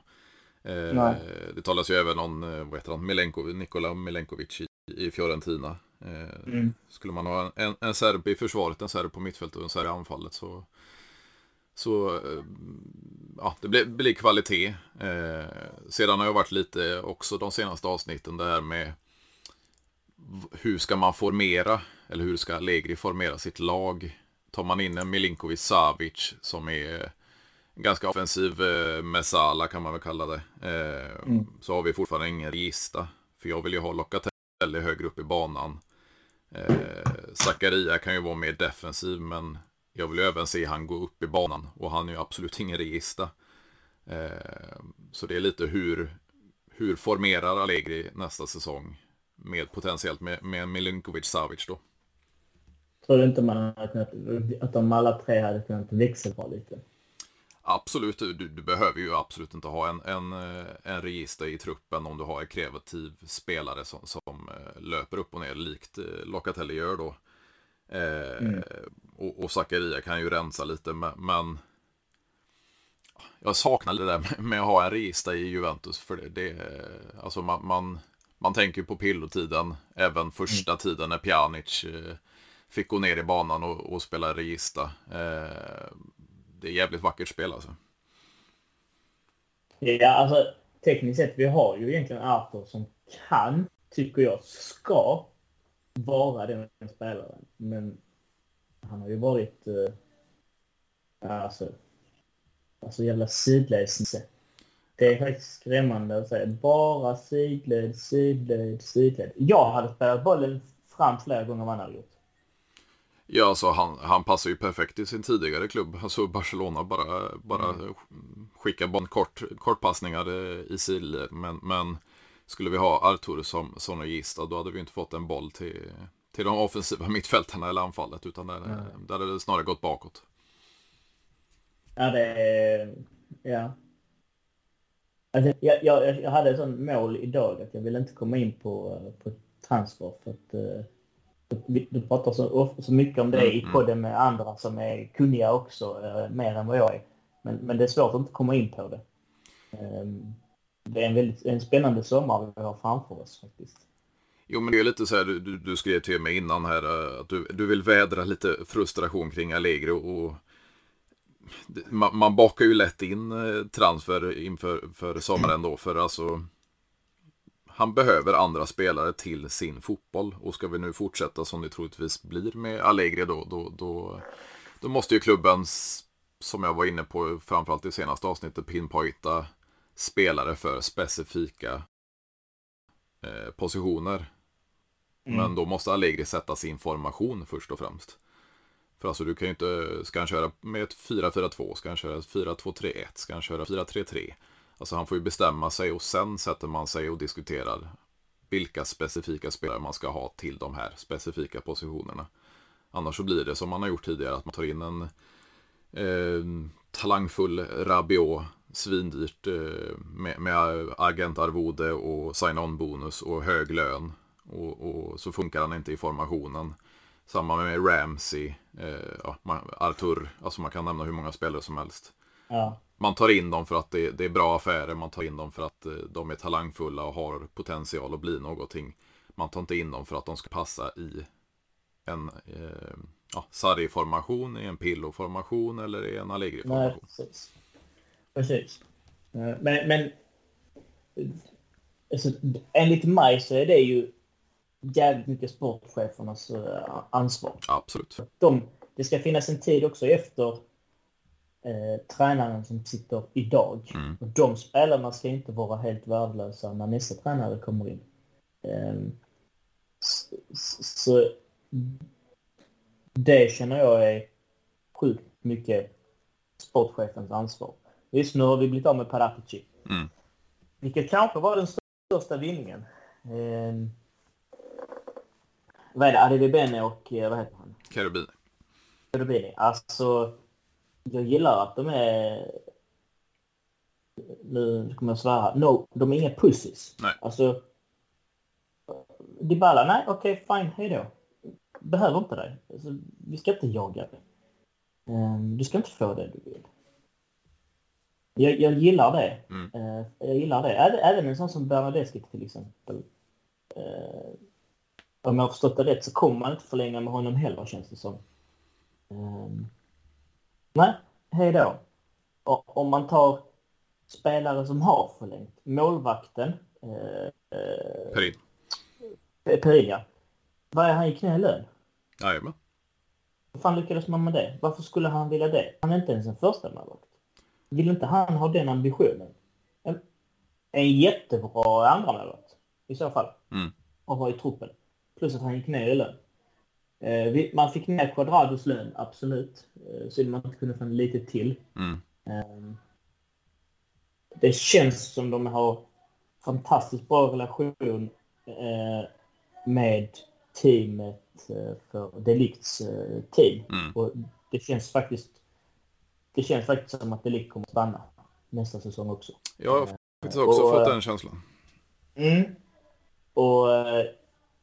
A: Eh, det talas ju även om, vad heter han, Milenko, Nikola Milenkovic i, i Fiorentina. Eh, mm. Skulle man ha en, en serb i försvaret, en serb på mittfältet och en serb i anfallet så så eh, ja, det blir, blir kvalitet. Eh, sedan har jag varit lite också de senaste avsnitten det här med hur ska man formera, eller hur ska Allegri formera sitt lag? Tar man in en Milinkovic Savic som är ganska offensiv eh, Messala kan man väl kalla det. Eh, mm. Så har vi fortfarande ingen Regista. För jag vill ju ha Locatelli högre upp i banan. Eh, Zakaria kan ju vara mer defensiv men jag vill ju även se han gå upp i banan och han är ju absolut ingen regista. Eh, så det är lite hur, hur formerar Allegri nästa säsong? med potentiellt med, med Milinkovic Savic då.
B: Tror du inte man att, att de alla tre hade kunnat växelvara lite?
A: Absolut, du, du, behöver ju absolut inte ha en, en, en register i truppen om du har en kreativ spelare som, som eh, löper upp och ner likt eh, Locatelli gör då. Eh, mm. Och, och Zakaria kan ju rensa lite, men jag saknar det där med att ha en register i Juventus. För det, det alltså man, man man tänker på pillotiden, även första mm. tiden när Pjanic eh, fick gå ner i banan och, och spela regista. Eh, det är jävligt vackert spel alltså.
B: Ja, alltså tekniskt sett, vi har ju egentligen Arthur som kan, tycker jag, ska vara den spelaren. Men han har ju varit, eh, alltså, alltså jävla sidledsnisse. det är faktiskt skrämmande att säga. Bara sidled, sidled, sidled. Jag hade spelat bollen fram flera gånger än vad han hade gjort.
A: Ja, alltså han, han passar ju perfekt i sin tidigare klubb. Alltså Barcelona bara, bara mm. skickar bara kort, kortpassningar i sidled. Men, men skulle vi ha Artur som, som gista då hade vi inte fått en boll till, till de offensiva [laughs] mittfältarna eller anfallet. Utan det, mm. det hade snarare gått bakåt.
B: Ja, det. Ja. Alltså, jag, jag, jag hade ett sånt mål idag att jag ville inte komma in på, på transfer för att du pratar så, så mycket om det i mm, mm. podden med andra som är kunniga också, uh, mer än vad jag är. Men, men det är svårt att inte komma in på det. Um, det är en väldigt en spännande sommar vi har framför oss faktiskt.
A: Jo, men det är lite så här, du, du skrev till mig innan här eh, att du, du vill vädra lite frustration kring Allegri och man, man bakar ju lätt in eh, transfer inför för sommaren då. För alltså han behöver andra spelare till sin fotboll. Och ska vi nu fortsätta som det troligtvis blir med Allegri då, då, då, då måste ju klubben, som jag var inne på framförallt i senaste avsnittet, pinpointa spelare för specifika eh, positioner. Mm. Men då måste Allegri sätta sin formation först och främst. För alltså du kan ju inte, ska han köra med ett 4-4-2, ska han köra 4-2-3-1, ska han köra 4-3-3? Alltså han får ju bestämma sig och sen sätter man sig och diskuterar vilka specifika spelare man ska ha till de här specifika positionerna. Annars så blir det som man har gjort tidigare, att man tar in en eh, talangfull Rabiot, svindyrt eh, med, med agentarvode och sign-on bonus och hög lön. Och, och, så funkar han inte i formationen. Samma med Ramsey, eh, ja, Artur, alltså man kan nämna hur många spelare som helst.
B: Ja.
A: Man tar in dem för att det, det, är bra affärer, man tar in dem för att eh, de är talangfulla och har potential att bli någonting. Man tar inte in dem för att de ska passa i en eh, ja, Sarri-formation, i en Pillo-formation eller i en Allegri-formation.
B: Nej, precis. precis. Eh, men, men alltså, enligt mig så är det ju jävligt mycket sportchefernas uh, ansvar.
A: Absolut.
B: De, det ska finnas en tid också efter eh, tränaren som sitter idag.
A: Mm.
B: Och de spelarna ska inte vara helt värdelösa när nästa tränare kommer in. Eh, så, så det känner jag är sjukt mycket sportchefens ansvar. Just nu har vi blivit av med Paratici.
A: Mm.
B: Vilket kanske var den största vinningen. Eh, vad är det? Adebibene och eh, vad heter han?
A: Cherubini.
B: Cherubini. Alltså, jag gillar att de är... Nu kommer jag svära. No, de är inga pussies.
A: Nej.
B: Alltså... Dybala, nej okej, okay, fine, hejdå. Behöver inte dig. Alltså, vi ska inte jaga dig. Um, du ska inte få det du vill. Jag, jag gillar det.
A: Mm.
B: Uh, jag gillar det. Även, även en sån som Bernadeschi till exempel. Uh, om jag har förstått det rätt så kommer man inte förlänga med honom heller känns det som. Um, nej, hej då. Och om man tar spelare som har förlängt. Målvakten. Eh,
A: Perin.
B: Perin, ja. Vad är han i knä i lön?
A: Jajamän.
B: Hur fan lyckades man med det? Varför skulle han vilja det? Han är inte ens en första målvakt. Vill inte han ha den ambitionen? En, en jättebra andra målvakt i så fall.
A: Mm.
B: Och ha i truppen. Plus att han gick ner i lön. Eh, man fick ner Quadrados lön, absolut. Eh, synd man inte kunde få en lite till.
A: Mm.
B: Eh, det känns som de har fantastiskt bra relation eh, med teamet för Delicts team.
A: Mm.
B: Och det känns faktiskt det känns faktiskt som att Delict kommer att stanna nästa säsong också.
A: Jag har faktiskt också
B: och,
A: fått den känslan.
B: Mm. Och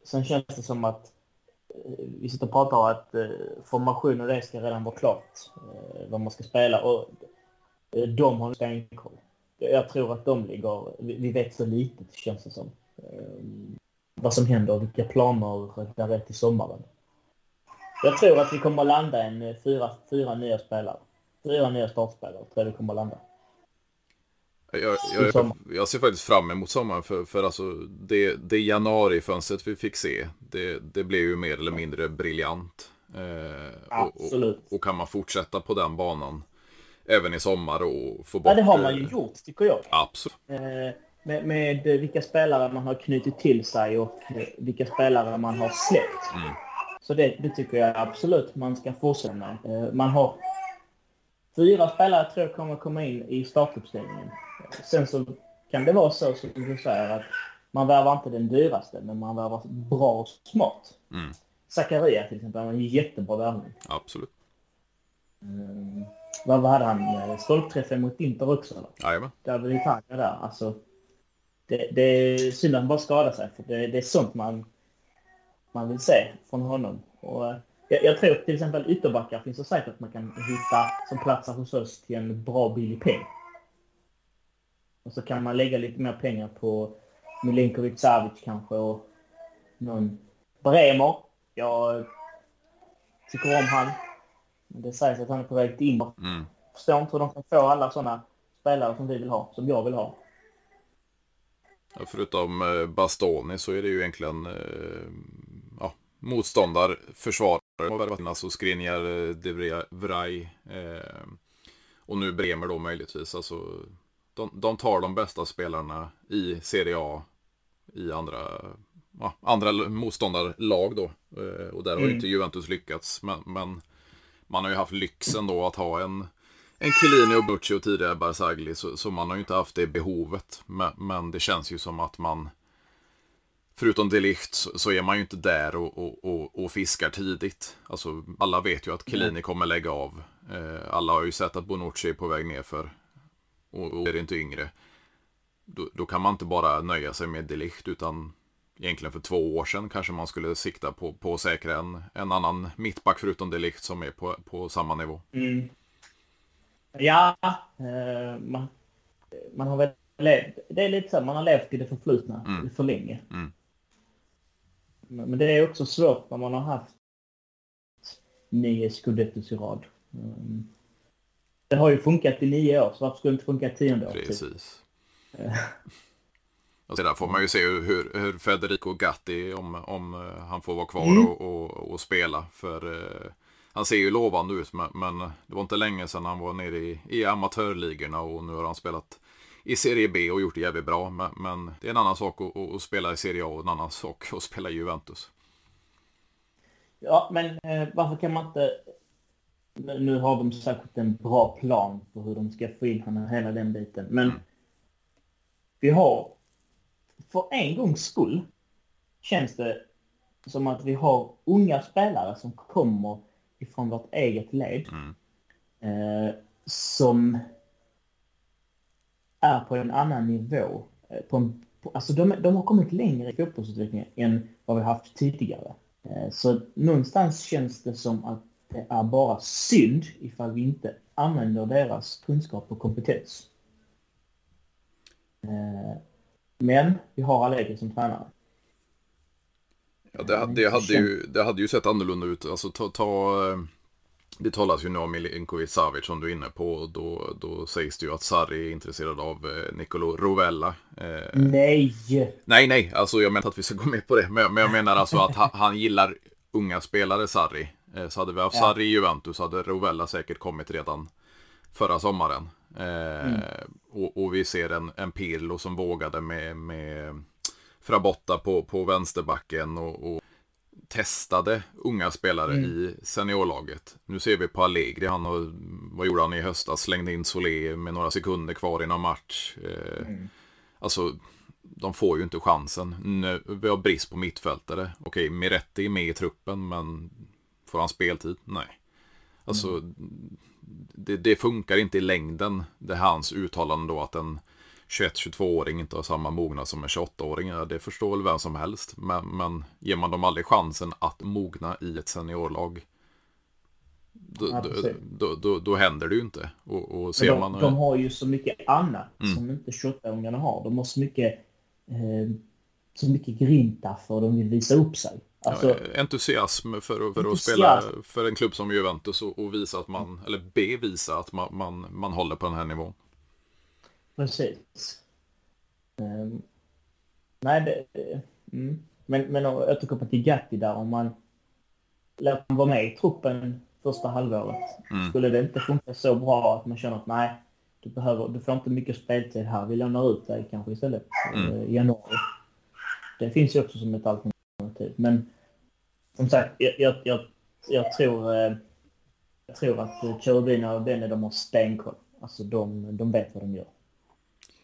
B: sen känns det som att Eh, vi sitter och pratar om att eh, formation och det ska redan vara klart. Eh, vad man ska spela. Och eh, de har stenkoll. Jag tror att de ligger... Vi, vi vet så lite, känns det som. Eh, vad som händer och vilka planer där är till sommaren. Jag tror att vi kommer att landa en eh, fyra, fyra nya spelare. Fyra nya startspelare tror jag vi kommer att landa.
A: Jag, jag, jag, ser faktiskt fram emot sommaren för, för alltså det, det januarifönstret vi fick se, det, det blev ju mer eller mindre briljant.
B: Eh, Absolut.
A: Och, och, och, kan man fortsätta på den banan även i sommar och få bort...
B: Ja, det har man ju gjort tycker jag.
A: Absolut.
B: Eh, med, med, vilka spelare man har knutit till sig och vilka spelare man har släppt.
A: Mm.
B: Så det, det, tycker jag absolut man ska fortsätta med. Eh, man har fyra spelare tror jag kommer komma in i startuppställningen. Sen så kan det vara så som du säger att man värvar inte den dyraste, men man värvar bra och smart.
A: Mm.
B: Zakaria till exempel, han en jättebra värvning.
A: Absolut.
B: Mm. Vad hade han? Stolpträffen mot Inter också? Eller?
A: Jajamän.
B: David Italia där. Alltså, det, det är synd att han bara skadar sig, för det, det, är sånt man, man vill se från honom. Och, jag, jag tror till exempel ytterbackar finns det säkert att man kan hitta som platsar hos oss till en bra billig peng. Och så kan man lägga lite mer pengar på Milinkovic Savic kanske och någon Bremer. Jag tycker om han. Det sägs att han är på väg till Inter.
A: Mm.
B: Förstår inte hur de kan få alla sådana spelare som vi vill ha, som jag vill ha.
A: Ja, förutom eh, Bastoni så är det ju egentligen eh, ja, motståndarförsvarare. Alltså Skriniar, eh, De Vrij eh, och nu Bremer då möjligtvis. Alltså de, de tar de bästa spelarna i Serie A i andra, ja, andra motståndarlag då. Eh, och där har mm. inte Juventus lyckats. Men, men, man har ju haft lyxen då att ha en, en Chiellini och Butchi och tidigare Barzagli så, så man har ju inte haft det behovet. Men, men det känns ju som att man förutom Delicht så, så är man ju inte där och, och, och, och, fiskar tidigt. Alltså, alla vet ju att Chiellini kommer lägga av. Eh, alla har ju sett att Bonucci är på väg ner för och, och är inte yngre. Då, då, kan man inte bara nöja sig med Delicht utan egentligen för två år sedan kanske man skulle sikta på, på att säkra en, en annan mittback förutom Delicht som är på, på samma nivå.
B: Mm. Ja, eh, man, man har väl levt, det är lite så man har levt i det förflutna mm. för länge. Mm. Men det är också svårt när man har haft nio scudettos i rad. Det har ju funkat i nio år, så varför skulle det inte funka i tionde år?
A: Precis. [laughs] och sedan får man ju se hur, hur Federico Gatti, om, om eh, han får vara kvar mm. och, och, och, spela. För eh, han ser ju lovande ut, men, men, det var inte länge sedan han var nere i, i amatörligorna och nu har han spelat i Serie B och gjort det jävligt bra. Men, men det är en annan sak att, att, spela i Serie A och en annan sak att spela i Juventus.
B: Ja, men eh, varför kan man inte... Nu har de säkert en bra plan på hur de ska få in honom hela den biten. Men mm. vi har, för en gångs skull, känns det som att vi har unga spelare som kommer ifrån vårt eget led. Mm. Eh, som är på en annan nivå. Eh, på en, på, alltså de, de har kommit längre i fotbollsutvecklingen än vad vi haft tidigare. Eh, så någonstans känns det som att det är bara synd ifall vi inte använder deras kunskap och kompetens. Eh, men vi har Allegri som tränare.
A: Ja, det, det, hade ju, det hade ju sett annorlunda ut. Alltså ta, ta det talas ju nu om Milinkovic Savic som du är inne på. Då, då sägs det ju att Sarri är intresserad av eh, Nicolo Rovella.
B: Eh, nej!
A: Nej, nej, alltså jag menar att vi ska gå med på det. Men, men jag menar alltså att han, han gillar unga spelare, Sarri. Eh, så hade vi haft ja. Sarri i Juventus hade Rovella säkert kommit redan förra sommaren. Eh, mm. och, och, vi ser en, en Pirlo som vågade med, med Frabotta på, på vänsterbacken och, och testade unga spelare mm. i seniorlaget. Nu ser vi på Allegri, han har, vad gjorde han i höstas? Slängde in Solé med några sekunder kvar i någon match. Eh, mm. Alltså, de får ju inte chansen. Nu, vi har brist på mittfältare. Okej, Miretti är med i truppen, men får han speltid? Nej. Alltså, mm. det, det, funkar inte i längden. Det är hans uttalande då att en 21-22-åring inte har samma mognad som en 28-åring. Det förstår väl vem som helst. Men, men ger man dem aldrig chansen att mogna i ett seniorlag då, ja, då, då, då, händer det ju inte. Och, och ser
B: de,
A: man,
B: de har ju så mycket annat mm. som inte 28-åringarna har. De har så mycket, eh, så mycket grinta för de vill visa upp sig.
A: Alltså, ja, entusiasm för, för entusiasm. att spela för en klubb som Juventus och, och visa att man, eller bevisa att man, man, man håller på den här nivån.
B: Precis. Um, nej, det, mm. men, men att återkoppla till Gatti där, om man låter honom vara med i truppen första halvåret, mm. skulle det inte funka så bra att man känner att nej, du, behöver, du får inte mycket speltid här, vi lånar ut dig kanske istället mm. i januari. Det finns ju också som ett alternativ. Typ. Men som sagt, jag, jag, jag, jag tror, eh, jag tror att eh, Cherubina och Benny, de har stenkoll. Alltså de, de vet vad de gör.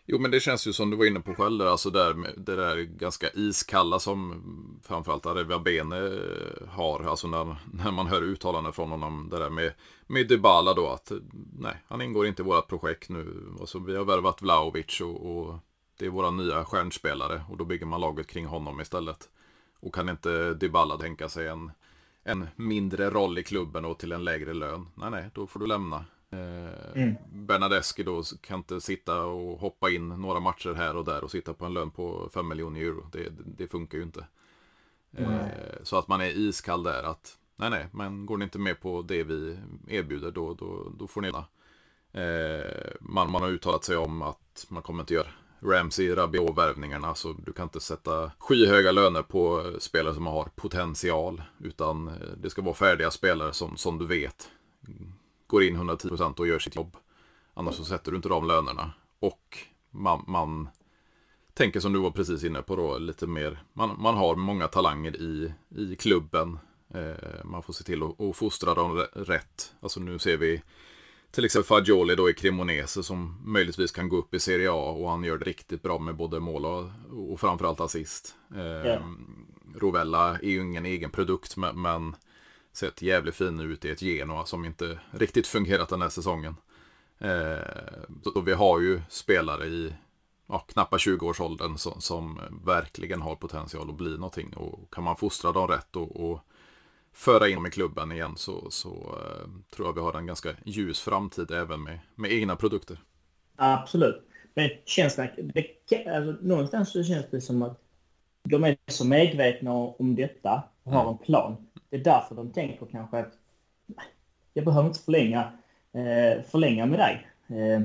A: Jo, men det känns ju som du var inne på själv, alltså där, det där ganska iskalla som framförallt Areva Bene eh, har. Alltså när, när man hör uttalanden från honom, det där med, med Dybala då, att nej, han ingår inte i vårt projekt nu. Alltså, vi har värvat Vlaovic och, och det är våra nya stjärnspelare och då bygger man laget kring honom istället. Och kan inte Dybala tänka sig en, en mindre roll i klubben och till en lägre lön? Nej, nej, då får du lämna. Eh, mm. Bernadeschi då kan inte sitta och hoppa in några matcher här och där och sitta på en lön på 5 miljoner euro. Det, det funkar ju inte. Mm. Så att man är iskall där att nej, nej, men går ni inte med på det vi erbjuder då, då, då får ni eh, man, man har uttalat sig om att man kommer inte göra Ramsey, Rabiot-värvningarna. Så du kan inte sätta skyhöga löner på spelare som har potential. Utan eh, det ska vara färdiga spelare som, som du vet går in 110% och gör sitt jobb. Annars så sätter du inte de lönerna. Och man, man tänker som du var precis inne på då, lite mer. Man, man har många talanger i, i klubben. Eh, man får se till att, att fostra dem rätt. Alltså nu ser vi till exempel Fagioli då i Cremonese som möjligtvis kan gå upp i Serie A och han gör det riktigt bra med både mål och, och framförallt assist. Eh, ja. Rovella är ju ingen egen produkt men sett jävligt fin ut i ett Genoa som inte riktigt fungerat den här säsongen. Eh, så vi har ju spelare i ja, knappa 20-årsåldern som, som, verkligen har potential att bli någonting. Och kan man fostra dem rätt och, och föra in dem i klubben igen så, så uh, tror jag vi har en ganska ljus framtid även med, med egna produkter.
B: Absolut. Men känslan, det, alltså, någonstans så känns det som att de är så medvetna om detta och har en plan. Det är därför de tänker kanske att jag behöver inte förlänga, eh, förlänga med dig. Eh,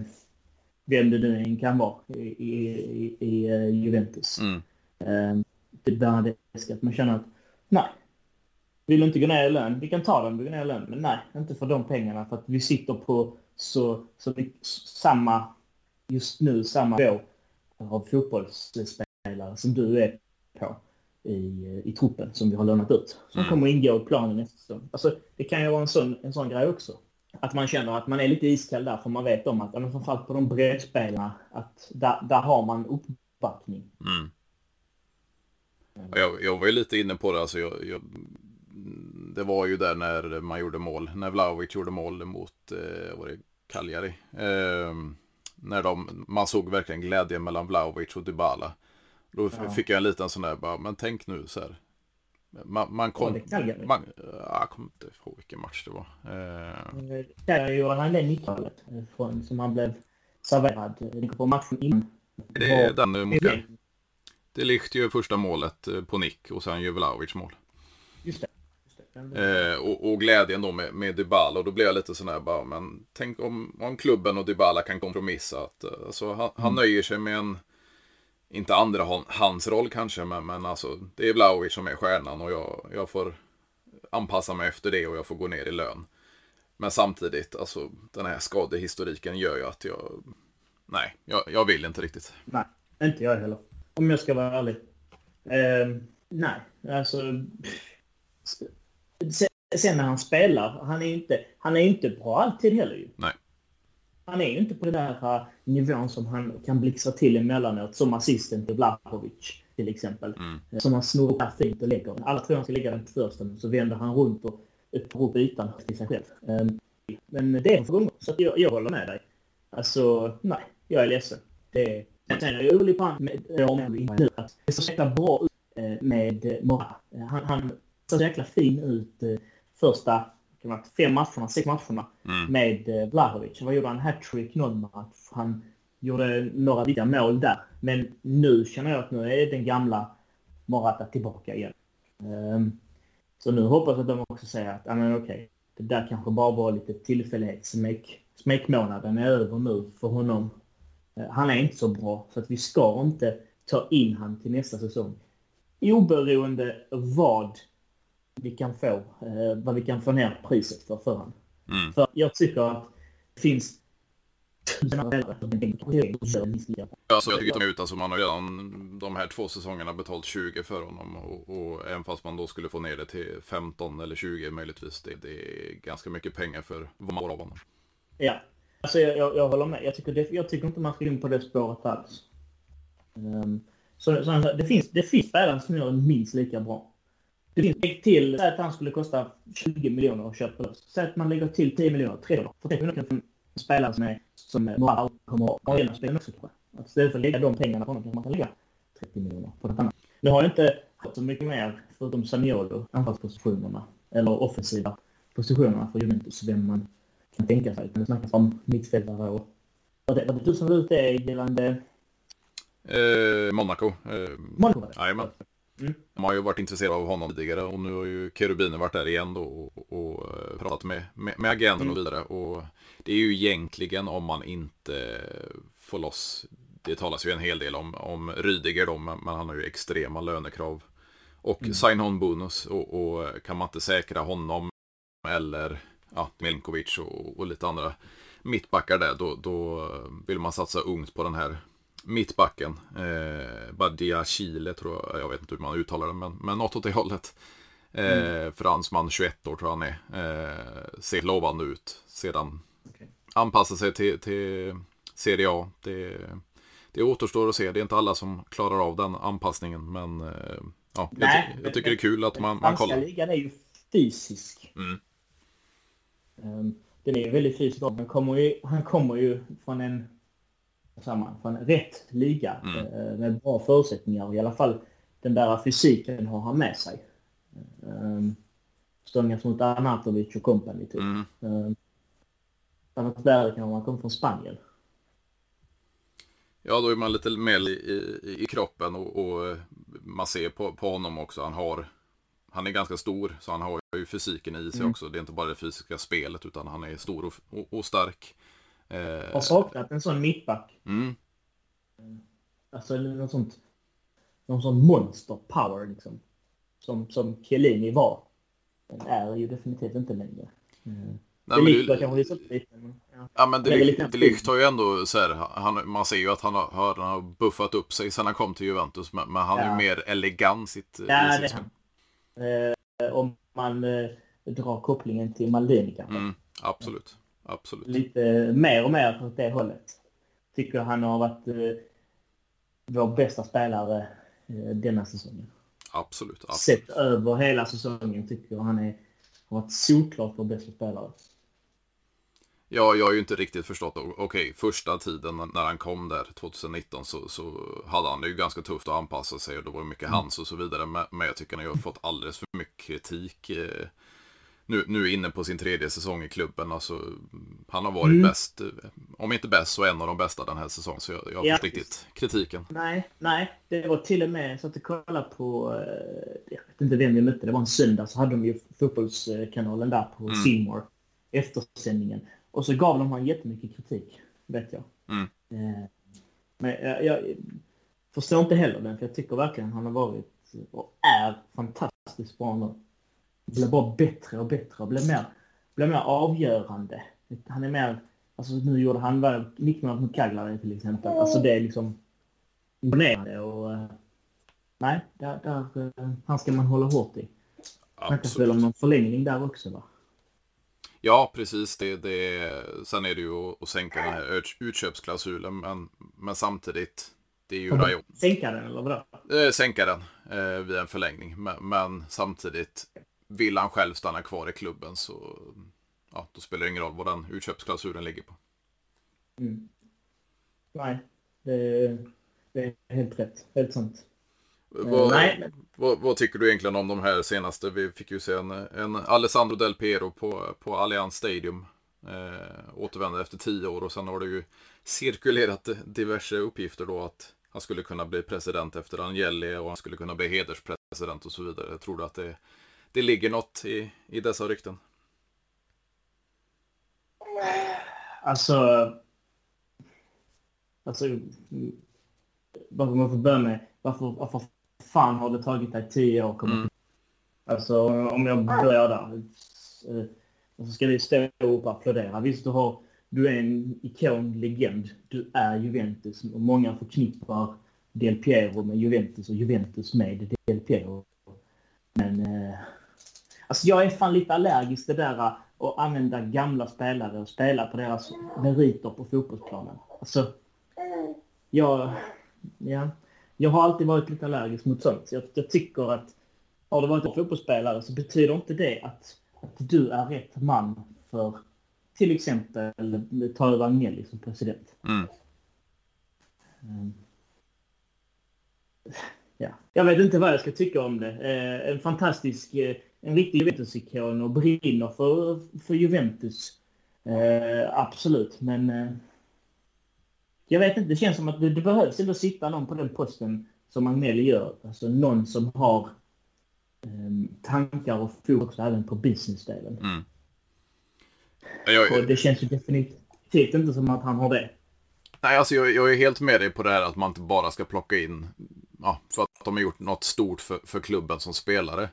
B: vem det nu än kan vara i, i, i, uh, Juventus. Mm. Eh, det Bernadeschi, att man känner att nej, vill du inte gå ner i lön? Vi kan ta den, vi går ner i lön. Men nej, inte för de pengarna. För att vi sitter på så, så samma, just nu, samma nivå av fotbollsspelare som du är på i, i truppen som vi har lånat ut. Som mm. kommer ingå i planen nästa säsong. Alltså, det kan ju vara en sån, en sån grej också. Att man känner att man är lite iskall där för man vet om att, framförallt på de breddspelarna, att där, där har man uppbackning. Mm.
A: Jag, jag var ju lite inne på det, alltså jag, jag, det var ju där när man gjorde mål, när Vlahovic gjorde mål mot, eh, var det Cagliari? Eh, när de, man såg verkligen glädjen mellan Vlahovic och Dybala. Då ja. fick jag en liten sån där, bara, men tänk nu så här. Man, man kom... Man, jag kommer inte ihåg vilken match det var.
B: Eh... Där gjorde han det 90-talet. Som han blev serverad på matchen innan.
A: Det är den mot det, det Ligt ju första målet eh, på nick och sen gör Vlahovic mål. Eh, och, och, glädjen då med, med Dybala och då blev jag lite sån här bara, men tänk om, om klubben och Dybala kan kompromissa. Att, eh, alltså, han, han mm. nöjer sig med en inte andra hans roll kanske, men, men alltså, det är Vlahovic som är stjärnan och jag, jag får anpassa mig efter det och jag får gå ner i lön. Men samtidigt, alltså den här skadehistoriken gör ju att jag... Nej, jag, jag vill inte riktigt.
B: Nej, inte jag heller. Om jag ska vara ärlig. Eh, nej, alltså... Sen när han spelar, han är ju inte, han är inte bra alltid heller ju.
A: Nej
B: han är ju inte på den där nivån som han kan blixtra till emellanåt, som assisten till Vlahovic till exempel. Mm. Som han snurrar fint och lägger. Alla tror han ska lägga den första, men så vänder han runt och öppnar upp ytan till sig själv. Um, men det är för gånger, så jag, jag håller med dig. Alltså, nej, jag är ledsen. Det, sen är jag orolig på att det ser så jäkla bra eh, med Mora. Han, han så jäkla fin ut eh, första fem matcherna, sex matcherna mm. med eh, Vlahovic. Vad gjorde han? Hattrick någon match. Han gjorde några viktiga mål där. Men nu känner jag att nu är den gamla Morata tillbaka igen. Um, så nu hoppas jag att de också säger att, ja men okej, det där kanske bara var lite tillfällighet. Smek, smekmånaden är över nu för honom. Uh, han är inte så bra, så att vi ska inte ta in han till nästa säsong. Oberoende vad vi kan få, eh, vad vi kan få ner priset för för honom. Mm. För jag tycker att det finns
A: Alltså jag tycker de är ute, alltså man har redan de här två säsongerna betalt 20 för honom och, och även fast man då skulle få ner det till 15 eller 20 möjligtvis, det, det är ganska mycket pengar för vad man får av honom.
B: Ja, alltså jag, jag, jag håller med. Jag tycker, det, jag tycker inte man ska in på det spåret alls. Um, så, så, det, finns, det finns spelare som gör minst lika bra. Det finns till, säg att han skulle kosta 20 miljoner att köpa loss. Säg att man lägger till 10 miljoner, 3 miljoner. För 3 miljoner kan en spelare som är som bara kommer att gynna spelaren också kanske. Att istället för att lägga de pengarna på honom kan man kan lägga 30 miljoner på något annat. Nu har jag inte hört så mycket mer förutom Saniolo, anfallspositionerna eller offensiva positionerna för Juventus, vem man kan tänka sig. Det snackas om mittfältare och... Var det, var det du som var ute gällande...
A: Eh, Monaco. Eh,
B: Monaco?
A: Jajamän. Mm. De har ju varit intresserade av honom tidigare och nu har ju Kerubiner varit där igen då och, och eh, pratat med, med, med agenten mm. och vidare. Och det är ju egentligen om man inte får loss, det talas ju en hel del om, om Rydiger då, men, han har ju extrema lönekrav. Och mm. sign-on bonus och, och, kan man inte säkra honom eller ja, Milinkovic och, och lite andra mittbackar där, då, då vill man satsa ungt på den här mittbacken. Eh, Badia Chile tror jag, jag vet inte hur man uttalar det, men, men något åt det hållet. Eh, mm. Fransman, 21 år tror jag han är. Eh, ser lovande ut. Sedan okay. anpassa sig till, till Serie A. Det, det återstår att se. Det är inte alla som klarar av den anpassningen. Men eh, ja, Nej, jag, ty jag tycker det är kul att man, man kollar.
B: ligan är ju fysisk. Mm. Um, den är ju väldigt fysisk. Han kommer ju, han kommer ju från en samman, från rätt liga mm. uh, med bra förutsättningar. I alla fall den där fysiken har han med sig. Um, stångas mot Anatovic och company typ. Mm. Um, annars där kan man komma från Spanien.
A: Ja, då är man lite mer i, i, i kroppen och, och, man ser på, på honom också. Han har han är ganska stor, så han har ju fysiken i sig mm. också. Det är inte bara det fysiska spelet, utan han är stor och, och, och stark.
B: Eh... Har saknat en sån mittback. Mm. Alltså något sånt, någon sån monster power liksom. Som, som Chiellini var. Den är ju definitivt inte längre. Mm. Nej, kanske så lite. Men,
A: ja. ja men det Ligt har ju ändå så här, han, man ser ju att han har, han har buffat upp sig sen han kom till Juventus. Men, men han ja. är ju mer elegant sitt, ja, i sitt spel.
B: Eh, om man eh, drar kopplingen till Maldini kanske. Mm,
A: absolut. Absolut.
B: Lite mer och mer åt det hållet. Tycker han har varit eh, vår bästa spelare eh, denna säsongen.
A: Absolut, absolut.
B: Sett över hela säsongen tycker jag han är, har varit solklart vår bästa spelare.
A: Ja, jag har ju inte riktigt förstått. Okej, okay, första tiden när han kom där 2019 så, så hade han det ju ganska tufft att anpassa sig och det var mycket mm. hans och så vidare. Men, men jag tycker han har fått alldeles för mycket kritik. Eh, nu, nu inne på sin tredje säsong i klubben. Alltså, han har varit mm. bäst, om inte bäst så en av de bästa den här säsongen. Så jag, jag har ja. fått riktigt kritiken.
B: Nej, nej, det var till och med så att jag kollade på, eh, jag vet inte vem vi mötte, det var en söndag så hade de ju fotbollskanalen där på mm. Simor eftersändningen. Och så gav de honom jättemycket kritik, vet jag. Mm. Eh, men jag, jag, förstår inte heller den, för jag tycker verkligen han har varit och är fantastiskt bra nu. Blir bara bättre och bättre och blir mer, blir mer avgörande. Han är mer, alltså nu gjorde han väl nickmålet mot Cagliari till exempel. Alltså det är liksom imponerande och uh, nej, där, där, han ska man hålla hårt i. Snackas väl om någon förlängning där också va?
A: Ja, precis. Det, det, sen är det ju att, sänka den här utköpsklausulen, men, men samtidigt, det är ju Rayon.
B: Sänka den eller vadå?
A: Eh, sänka den eh, vid en förlängning, men, men, samtidigt, vill han själv stanna kvar i klubben så ja, då spelar det ingen roll vad den utköpsklausulen ligger på.
B: Mm. Nej, det, det är helt rätt. Helt sant.
A: Vad, Nej. Vad, vad, tycker du egentligen om de här senaste? Vi fick ju se en, en Alessandro Del Piero på, på Allianz Stadium. Eh, återvände efter tio år och sen har det ju cirkulerat diverse uppgifter då att han skulle kunna bli president efter Agnelli och han skulle kunna bli hederspresident och så vidare. Tror du att det, det ligger något i, i dessa rykten?
B: Alltså... Alltså... Varför man får börja med... Varför, varför fan har det tagit dig tio år? Mm. Alltså om jag börjar där. Eh, så ska vi stå upp och applådera. Visst, du, har, du är en ikon, legend. Du är Juventus och många förknippar Del Piero med Juventus och Juventus med Del Piero. Men eh, alltså jag är fan lite allergisk det där att använda gamla spelare och spela på deras meriter på fotbollsplanen. Alltså, jag... Ja jag har alltid varit lite allergisk mot sånt. Jag, jag tycker att har du varit en fotbollsspelare så betyder inte det att, att du är rätt man för till exempel ta över Agnelli som president. Mm. Um, ja. Jag vet inte vad jag ska tycka om det. Eh, en fantastisk, eh, en riktig Juventus-ikon och brinner för, för Juventus. Eh, absolut, men eh, jag vet inte, det känns som att det, det behövs ändå sitta någon på den posten som Agnelli gör. Alltså någon som har um, tankar och fokus även på businessdelen. Mm. Jag, och det känns ju definitivt inte som att han har det.
A: Nej, alltså jag, jag, är helt med dig på det här att man inte bara ska plocka in, ja, för att de har gjort något stort för, för klubben som spelare.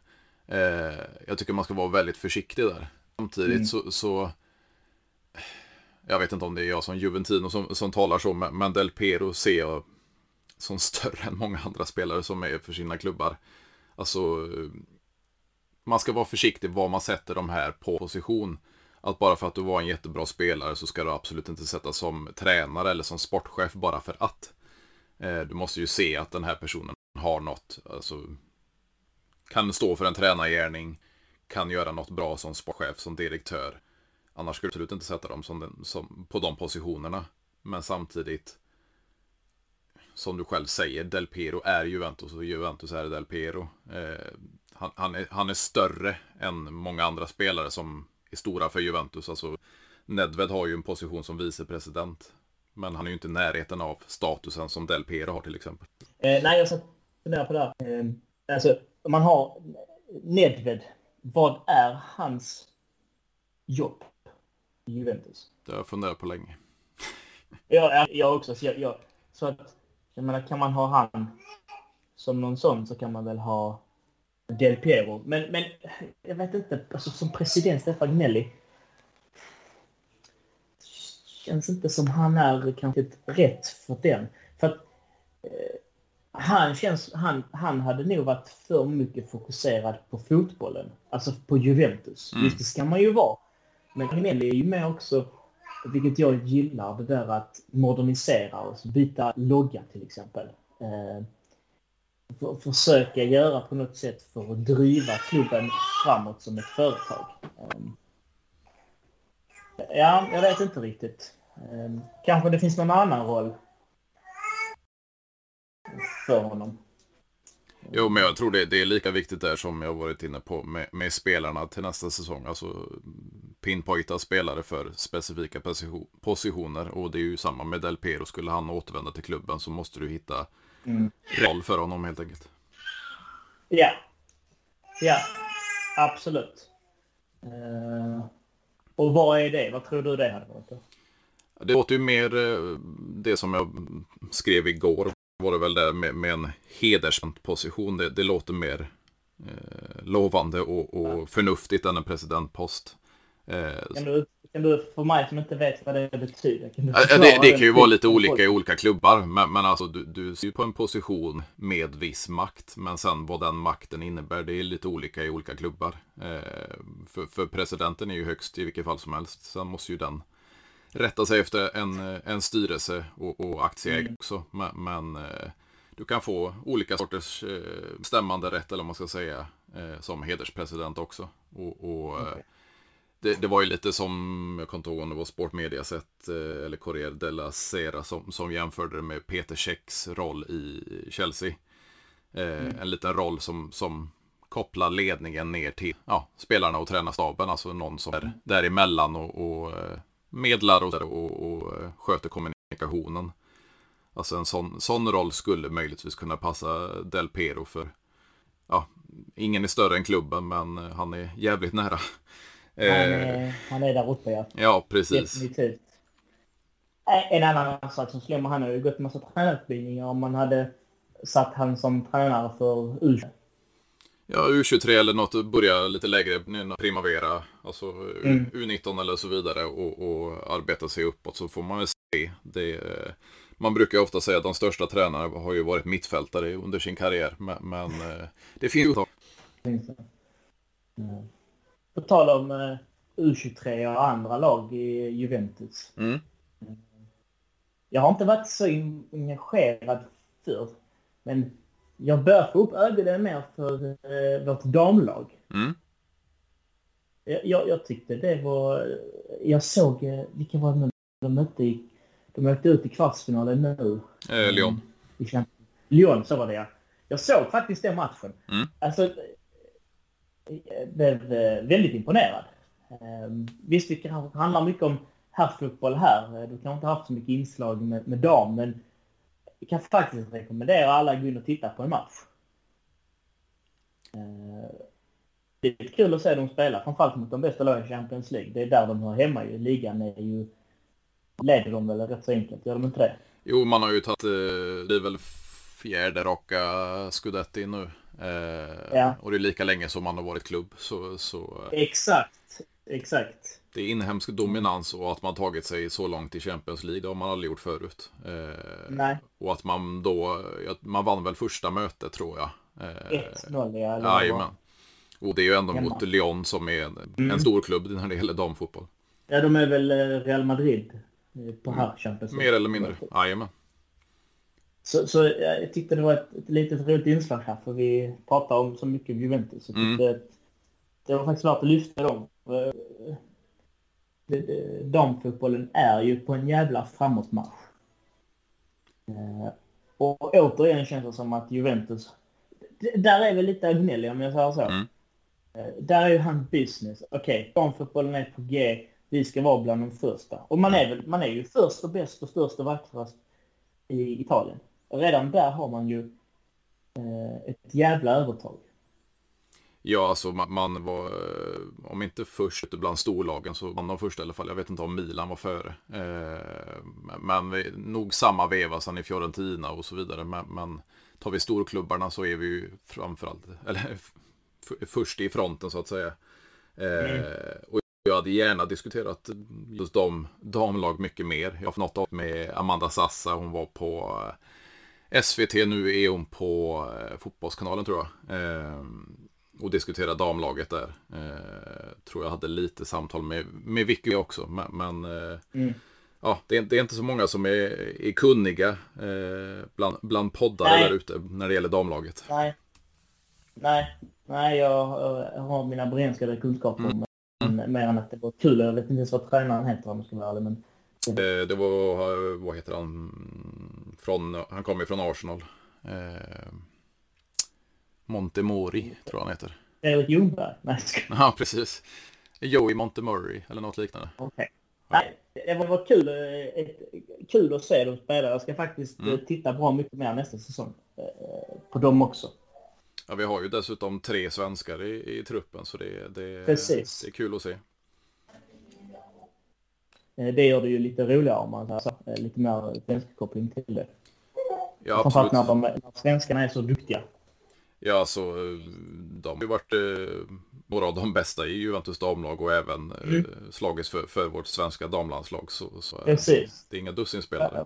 A: Eh, jag tycker man ska vara väldigt försiktig där. Samtidigt mm. så, så jag vet inte om det är jag som Juventino som, som talar så, men Del Pero ser jag som större [laughs] än många andra spelare som är för sina klubbar. Alltså, man ska vara försiktig var man sätter de här på position. att bara för att du var en jättebra spelare så ska du absolut inte sätta som tränare eller som sportchef bara för att. Eh, du måste ju se att den här personen har något, alltså kan stå för en tränargärning, kan göra något bra som sportchef, som direktör. Annars skulle du absolut inte sätta dem som den, som, på de positionerna. Men samtidigt, som du själv säger, Del Piero är Juventus och Juventus är Del Piero. Eh, han, han, är, han är större än många andra spelare som är stora för Juventus. Alltså, Nedved har ju en position som vicepresident. Men han är ju inte i närheten av statusen som Del Piero har till exempel.
B: Eh, nej, jag satt funderar på det här. Eh, alltså, om man har Nedved, vad är hans jobb i Juventus?
A: Det har jag funderat på länge. [laughs]
B: Ja, jag också. Så, jag, jag, så att, jag menar, kan man ha han som någon sån så kan man väl ha Del Piero. Men, men jag vet inte, alltså som president Stefan Gnelli känns inte som han är kanske rätt för den. För att eh, han, känns, han, han hade nog varit för mycket fokuserad på fotbollen. Alltså på Juventus. Mm. Just det ska man ju vara. Men Gnelli är ju med också, vilket jag gillar, det där att modernisera och byta logga till exempel. Eh, för, försöka göra på något sätt för att driva klubben framåt som ett företag. Eh, ja, jag vet inte riktigt. Eh, kanske det finns någon annan roll för honom.
A: Jo, men jag tror det, det är lika viktigt där som jag varit inne på med, med spelarna till nästa säsong. Alltså pinpointa spelare för specifika positioner. Och det är ju samma med Del Piero. Skulle han återvända till klubben så måste du hitta mm. roll för honom helt enkelt.
B: Ja. Ja, absolut. Uh, och vad är det? Vad tror du det hade varit?
A: Det låter ju mer uh, det som jag skrev igår var det väl där med, med en hedersposition. Det, det låter mer eh, lovande och, och ja. förnuftigt än en presidentpost.
B: Eh, kan, du, kan du, för mig som inte vet vad det betyder, kan
A: du ja, det, det kan ju vara lite olika i olika klubbar. Men, men alltså du, du ser ju på en position med viss makt. Men sen vad den makten innebär, det är lite olika i olika klubbar. Eh, för, för presidenten är ju högst i vilket fall som helst. Sen måste ju den rätta sig efter en, en styrelse och, och aktieägare mm. också. Men, men, eh, du kan få olika sorters eh, stämmande rätt, eller vad man ska säga, eh, som hederspresident också. Och, och okay. det, det, var ju lite som, jag kommer inte ihåg om det var Sportmediaset eller Corriere della Sera som, som jämförde det med Peter Käcks roll i Chelsea. Mm. En liten roll som, som kopplar ledningen ner till ja, spelarna och tränarstaben, alltså någon som är mm. däremellan och, och medlar och, och, och eh, sköter kommunikationen. Alltså en sån, sån roll skulle möjligtvis kunna passa Del Pero för, ja, ingen är större än klubben men eh, han är jävligt nära. [laughs]
B: Han är, eh, han är där uppe ja.
A: Ja, precis.
B: Definitivt. En annan sak som slår mig, han har ju gått massa tränarutbildningar om man hade satt han som tränare för U
A: Ja, U23 eller något, börja lite lägre, Primavera, alltså mm. U19 eller så vidare och, och arbeta sig uppåt så får man väl se. Det, man brukar ofta säga att de största tränarna har ju varit mittfältare under sin karriär, men, men eh, det finns ju
B: mm. På tal om eh, U23 och andra lag i Juventus. Mm. Jag har inte varit så engagerad förr, men jag börjar få upp ögonen mer för eh, vårt damlag. Mm. Jag, jag, jag, tyckte det var... Jag såg... Eh, vilka var det de mötte i... De åkte ut i kvartsfinalen nu.
A: Eh, Lyon.
B: I Lyon, så var det ja. Jag såg faktiskt den matchen. Mm. Alltså... Jag blev eh, väldigt imponerad. Ehm, visst, det handlar mycket om herrfotboll här. Du kanske inte haft så mycket inslag med, med dam, men jag kan faktiskt rekommendera alla att gå in och titta på en match. Eh, det är kul att se dem spela, framförallt mot de bästa lagen i Champions League. Det är där de hör hemma ju. Ligan är ju... Leder de väl rätt så enkelt, gör de inte det?
A: Jo, man har ju tagit, eh, det är väl fjärde raka Scudetti nu. Eh, ja. Och det är lika länge som man har varit klubb. Så, så...
B: Exakt, exakt
A: det är inhemsk dominans och att man tagit sig så långt i Champions League. Det har man aldrig gjort förut.
B: Eh, Nej.
A: Och att man då, man vann väl första mötet tror jag.
B: Eh, 1-0 ja.
A: Jajamän. Och det är ju ändå Hemma. mot Lyon som är en, mm. en stor klubb när det gäller damfotboll.
B: Ja, de är väl eh, Real Madrid eh, på här Champions
A: Mer eller mindre, jajamän.
B: Så, så jag tyckte det var ett, ett litet roligt inslag här, för vi pratar om så mycket Juventus. Så mm. det, det var faktiskt värt att lyfta dem. Damfotbollen är ju på en jävla framåtmarsch. Eh, och återigen känns det som att Juventus... Där är vi lite gnälliga om jag säger så. Mm. Eh, där är ju han business. Okej, okay, damfotbollen är på G. Vi ska vara bland de första. Och man är, väl, man är ju först och bäst och störst och vackrast i Italien. Redan där har man ju eh, ett jävla övertag.
A: Ja, alltså man, man, var, eh, om inte först bland storlagen så var de först i alla fall. Jag vet inte om Milan var före. Eh, men vi, nog samma veva sen i Fiorentina och så vidare. Men, men tar vi storklubbarna så är vi ju framförallt, eller först i fronten så att säga. Eh, mm. och jag hade gärna diskuterat just de damlag mycket mer. Jag har haft något med Amanda Sassa, hon var på SVT, nu är hon på Fotbollskanalen tror jag. Eh, och diskutera damlaget där. Eh, tror jag hade lite samtal med, med Vicky också. Men, men eh, mm. ja, det är, det är, inte så många som är, är kunniga eh, bland, bland poddare Nej. där ute när det gäller damlaget.
B: Nej, Nej. Nej jag, har mina begränsade kunskaper mm. Men, mer än att det var kul. Jag vet inte ens vad tränaren heter om jag ska vara ärlig. Men...
A: Det, det var, vad heter han? Från, han kommer från Arsenal. Montemori, tror han heter.
B: Erik Ljungberg? Nej,
A: Ja, precis. Joey Montemurray eller något liknande.
B: Okej. Okay. Nej, det var kul, eh, ett, kul att se dem spela. Jag ska faktiskt mm. Eh, titta bra mycket mer nästa säsong eh, på dem också.
A: Ja, vi har ju dessutom tre svenskar i, i truppen så det, det, Precis. det är kul att se.
B: Det gör det ju lite roligare om man har lite mer svensk koppling till det.
A: Ja, absolut.
B: När, de, när svenskarna är så duktiga.
A: Ja, så eh, de har ju varit eh, några av de bästa i Juventus damlag och även eh, mm. slagits för, för vårt svenska damlandslag. Så, så
B: Precis.
A: det är inga dussinspelare.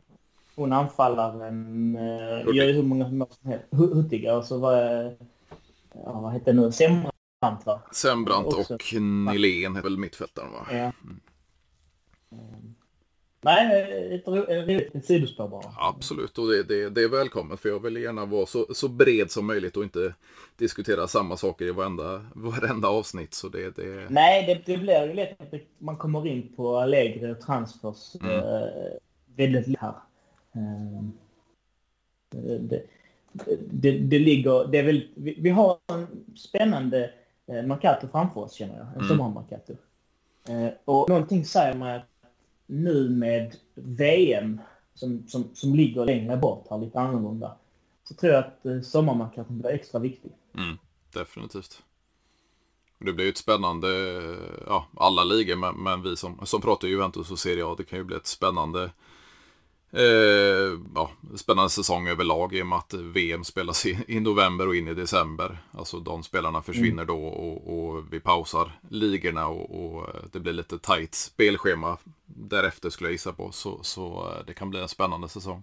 B: Hon anfallaren eh, gör ju hur många mål som helst. Huttiga och så var ja, vad heter det nu, Sembrant va?
A: Sembrant och Nilén är väl mittfältaren va?
B: Ja. Mm. Nej, ett roligt sidospår bara.
A: Absolut, och det, det, det, är välkommet för jag vill gärna vara så, så bred som möjligt och inte diskutera samma saker i varenda, varenda avsnitt. Så det, det...
B: Nej, det, det blir ju lätt att man kommer in på lägre transfers mm. äh, väldigt lätt här. Äh, det, det, det, ligger, det är väl, vi, vi har en spännande eh, Marcato framför oss känner jag, en mm. sommarmarcato. Eh, och någonting säger mig att nu med VM som, som, som ligger längre bort här, lite annorlunda, så tror jag att eh, sommarmatchen blir extra viktig.
A: Mm, definitivt. Det blir ju ett spännande, eh, ja, alla ligor, men, men vi som, som pratar Juventus och Serie A, det kan ju bli ett spännande Eh, ja, spännande säsong överlag i och med att VM spelas i, i november och in i december. Alltså de spelarna försvinner mm. då och, och, vi pausar ligorna och, och, det blir lite tajt spelschema därefter skulle jag gissa på. Så, så eh, det kan bli en spännande säsong.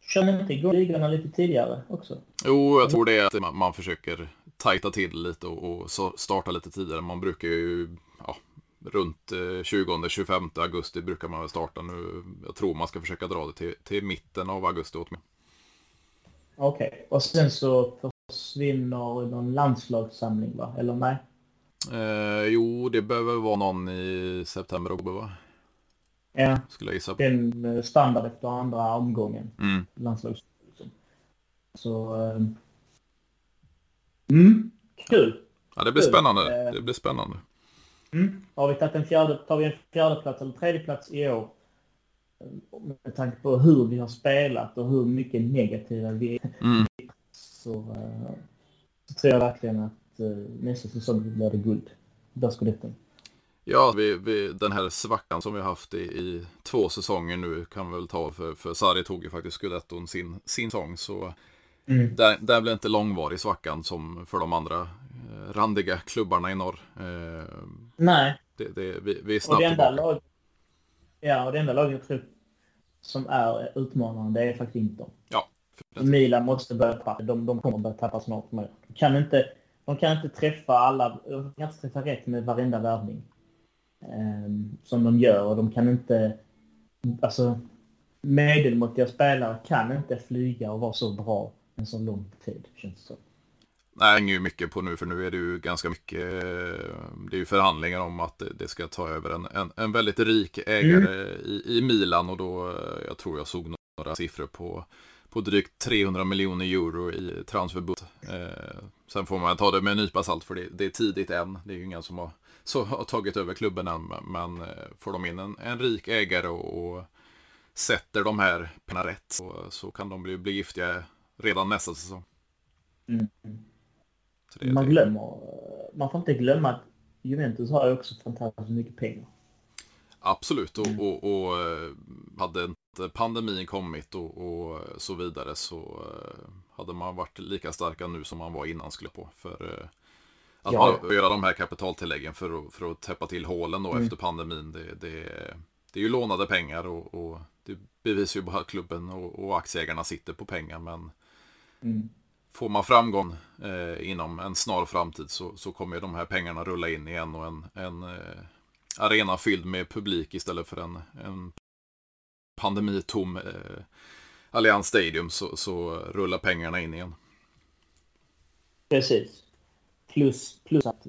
B: Kör inte igång ligorna lite tidigare också?
A: Jo, jag tror det är att man, man försöker tajta till lite och, och starta lite tidigare. Man brukar ju runt 20-25 eh, augusti brukar man väl starta nu. Jag tror man ska försöka dra det till, till mitten av augusti åt mig.
B: Okej, okay. och sen så försvinner någon landslagssamling va? Eller nej?
A: Eh, jo, det behöver vara någon i september, oktober va?
B: Ja,
A: Skulle jag gissa
B: på. en eh, standard efter andra omgången.
A: Mm.
B: Landslags. Så... Um... Mm, kul!
A: Ja, det blir kul. spännande. Det blir spännande.
B: Mm. Har vi tagit en fjärde, tar vi en fjärde plats eller tredje plats i år med tanke på hur vi har spelat och hur mycket negativa vi är mm. så, uh, så tror jag verkligen att uh, nästa säsong blir det guld. Där ska det
A: Ja, vi, vi, den här svackan som vi har haft i, i, två säsonger nu kan vi väl ta för, för Sarri tog ju faktiskt scudetton sin, sin sång så mm. där, där blev inte långvarig svackan som för de andra eh, randiga klubbarna i norr. Eh,
B: Nej.
A: Det, det, vi, vi är snabbt
B: och det lag, Ja, och det enda laget som är utmanande det är faktiskt Inter.
A: Ja.
B: Milan måste börja tappa. De, de kommer börja tappa snart. Men kan inte, de kan inte träffa alla, de kan inte träffa rätt med varenda värvning. Um, som de gör och de kan inte, alltså medelmåttiga spelare kan inte flyga och vara så bra en så lång tid, känns det som.
A: Nej, det hänger ju mycket på nu, för nu är det ju ganska mycket, det är ju förhandlingar om att det ska ta över en, en, en väldigt rik ägare mm. i, i Milan och då, jag tror jag såg några siffror på, på drygt 300 miljoner euro i transferbudget. Eh, sen får man ta det med en nypa salt, för det, det, är tidigt än. Det är ju ingen som har, så har tagit över klubben än, men eh, får de in en, en rik ägare och, och sätter de här pengarna rätt så, så kan de bli, bli giftiga redan nästa säsong.
B: Mm. Man glömmer, man får inte glömma att Juventus har ju också fantastiskt mycket pengar.
A: Absolut, och, mm. och, och eh, hade inte pandemin kommit och, och, så vidare så eh, hade man varit lika starka nu som man var innan skulle på. För eh, att ja. göra de här kapitaltilläggen för att, för att täppa till hålen då mm. efter pandemin, det, det, det är ju lånade pengar och, och det bevisar ju bara att klubben och, och aktieägarna sitter på pengar. Men mm. Får man framgång eh, inom en snar framtid så, så kommer de här pengarna rulla in igen och en, en eh, arena fylld med publik istället för en, en pandemitom eh, Allianz Stadium så, så rullar pengarna in igen.
B: Precis. Plus, plus att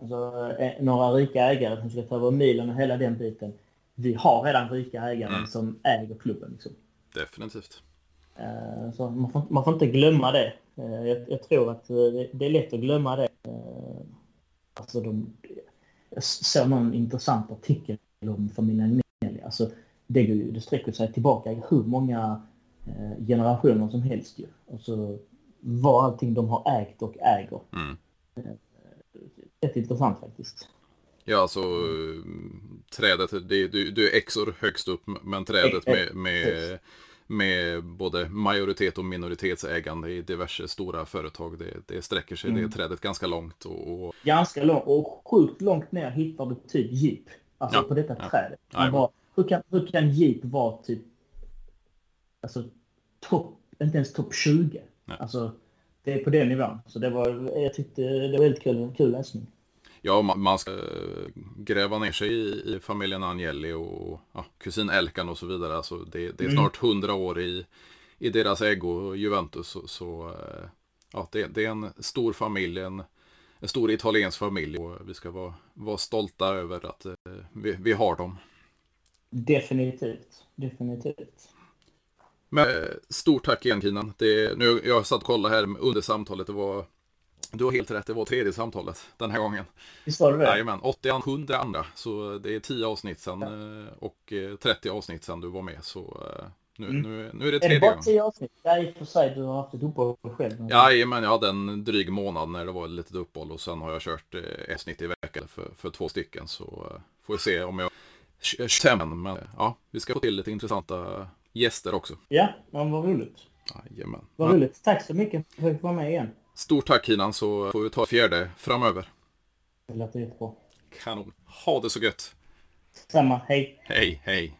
B: alltså, eh, några rika ägare som ska ta över Milan och hela den biten vi har redan rika ägare mm. som äger klubben. Liksom.
A: Definitivt.
B: Uh, så man får, man får inte glömma det. Uh, jag, jag, tror att uh, det, är lätt att glömma det. alltså de, jag såg någon intressant artikel om familjen Agnelli. Alltså, det, det sträcker sig tillbaka hur många generationer som helst ju. Alltså, vad allting de har ägt och äger. Mm. Rätt intressant faktiskt.
A: Ja, alltså trädet, det, du, du är exor högst upp, men trädet med, med, med både majoritet och minoritetsägande i diverse stora företag, det, det sträcker sig mm. det trädet ganska långt. Och, och...
B: Ganska långt, och sjukt långt ner hittar du typ jeep, alltså ja. på detta ja. trädet. bara, hur, kan, hur kan jeep vara typ, alltså topp, inte ens topp 20? Ja. Alltså, det är på den nivån. Så det var, jag tyckte det var väldigt kul, kul läsning.
A: Ja, man, ska eh, gräva ner sig i, i familjen Agnelli och ja, kusin Elkan och så vidare. Alltså det, det är mm. snart hundra år i, i deras ägo, Juventus. Så, så eh, ja, det, det, är en stor familj, en, en stor italiensk familj. Och vi ska vara, vara stolta över att eh, vi, vi har dem.
B: Definitivt, definitivt.
A: Men stort tack igen Kinan. Det, nu, jag satt och kollade här under samtalet. Det var du har helt rätt, det var tredje samtalet den här gången.
B: Visst var det det?
A: Jajamän, 87 andra. Så det är 10 avsnitt sen ja. Eh, och 30 eh, avsnitt sen du var med. Så eh, nu, mm. nu, nu är det tredje gången. Är det bara
B: 10 avsnitt? Ja, i och för sig, du har haft ett uppehåll själv.
A: Jajamän, jag hade en dryg månad när det var ett litet uppehåll och sen har jag kört ett snitt i veckan för, för två stycken. Så får vi se om jag stämmen. Men ja, vi ska få till lite intressanta gäster också.
B: Ja, men vad roligt.
A: Jajamän.
B: Vad roligt. Tack så mycket för att du var med igen.
A: Stort tack Kinan så får vi ta fjärde framöver.
B: Det låter jättebra.
A: Kanon. Ha det så gött.
B: Samma. Hej.
A: Hej, hej.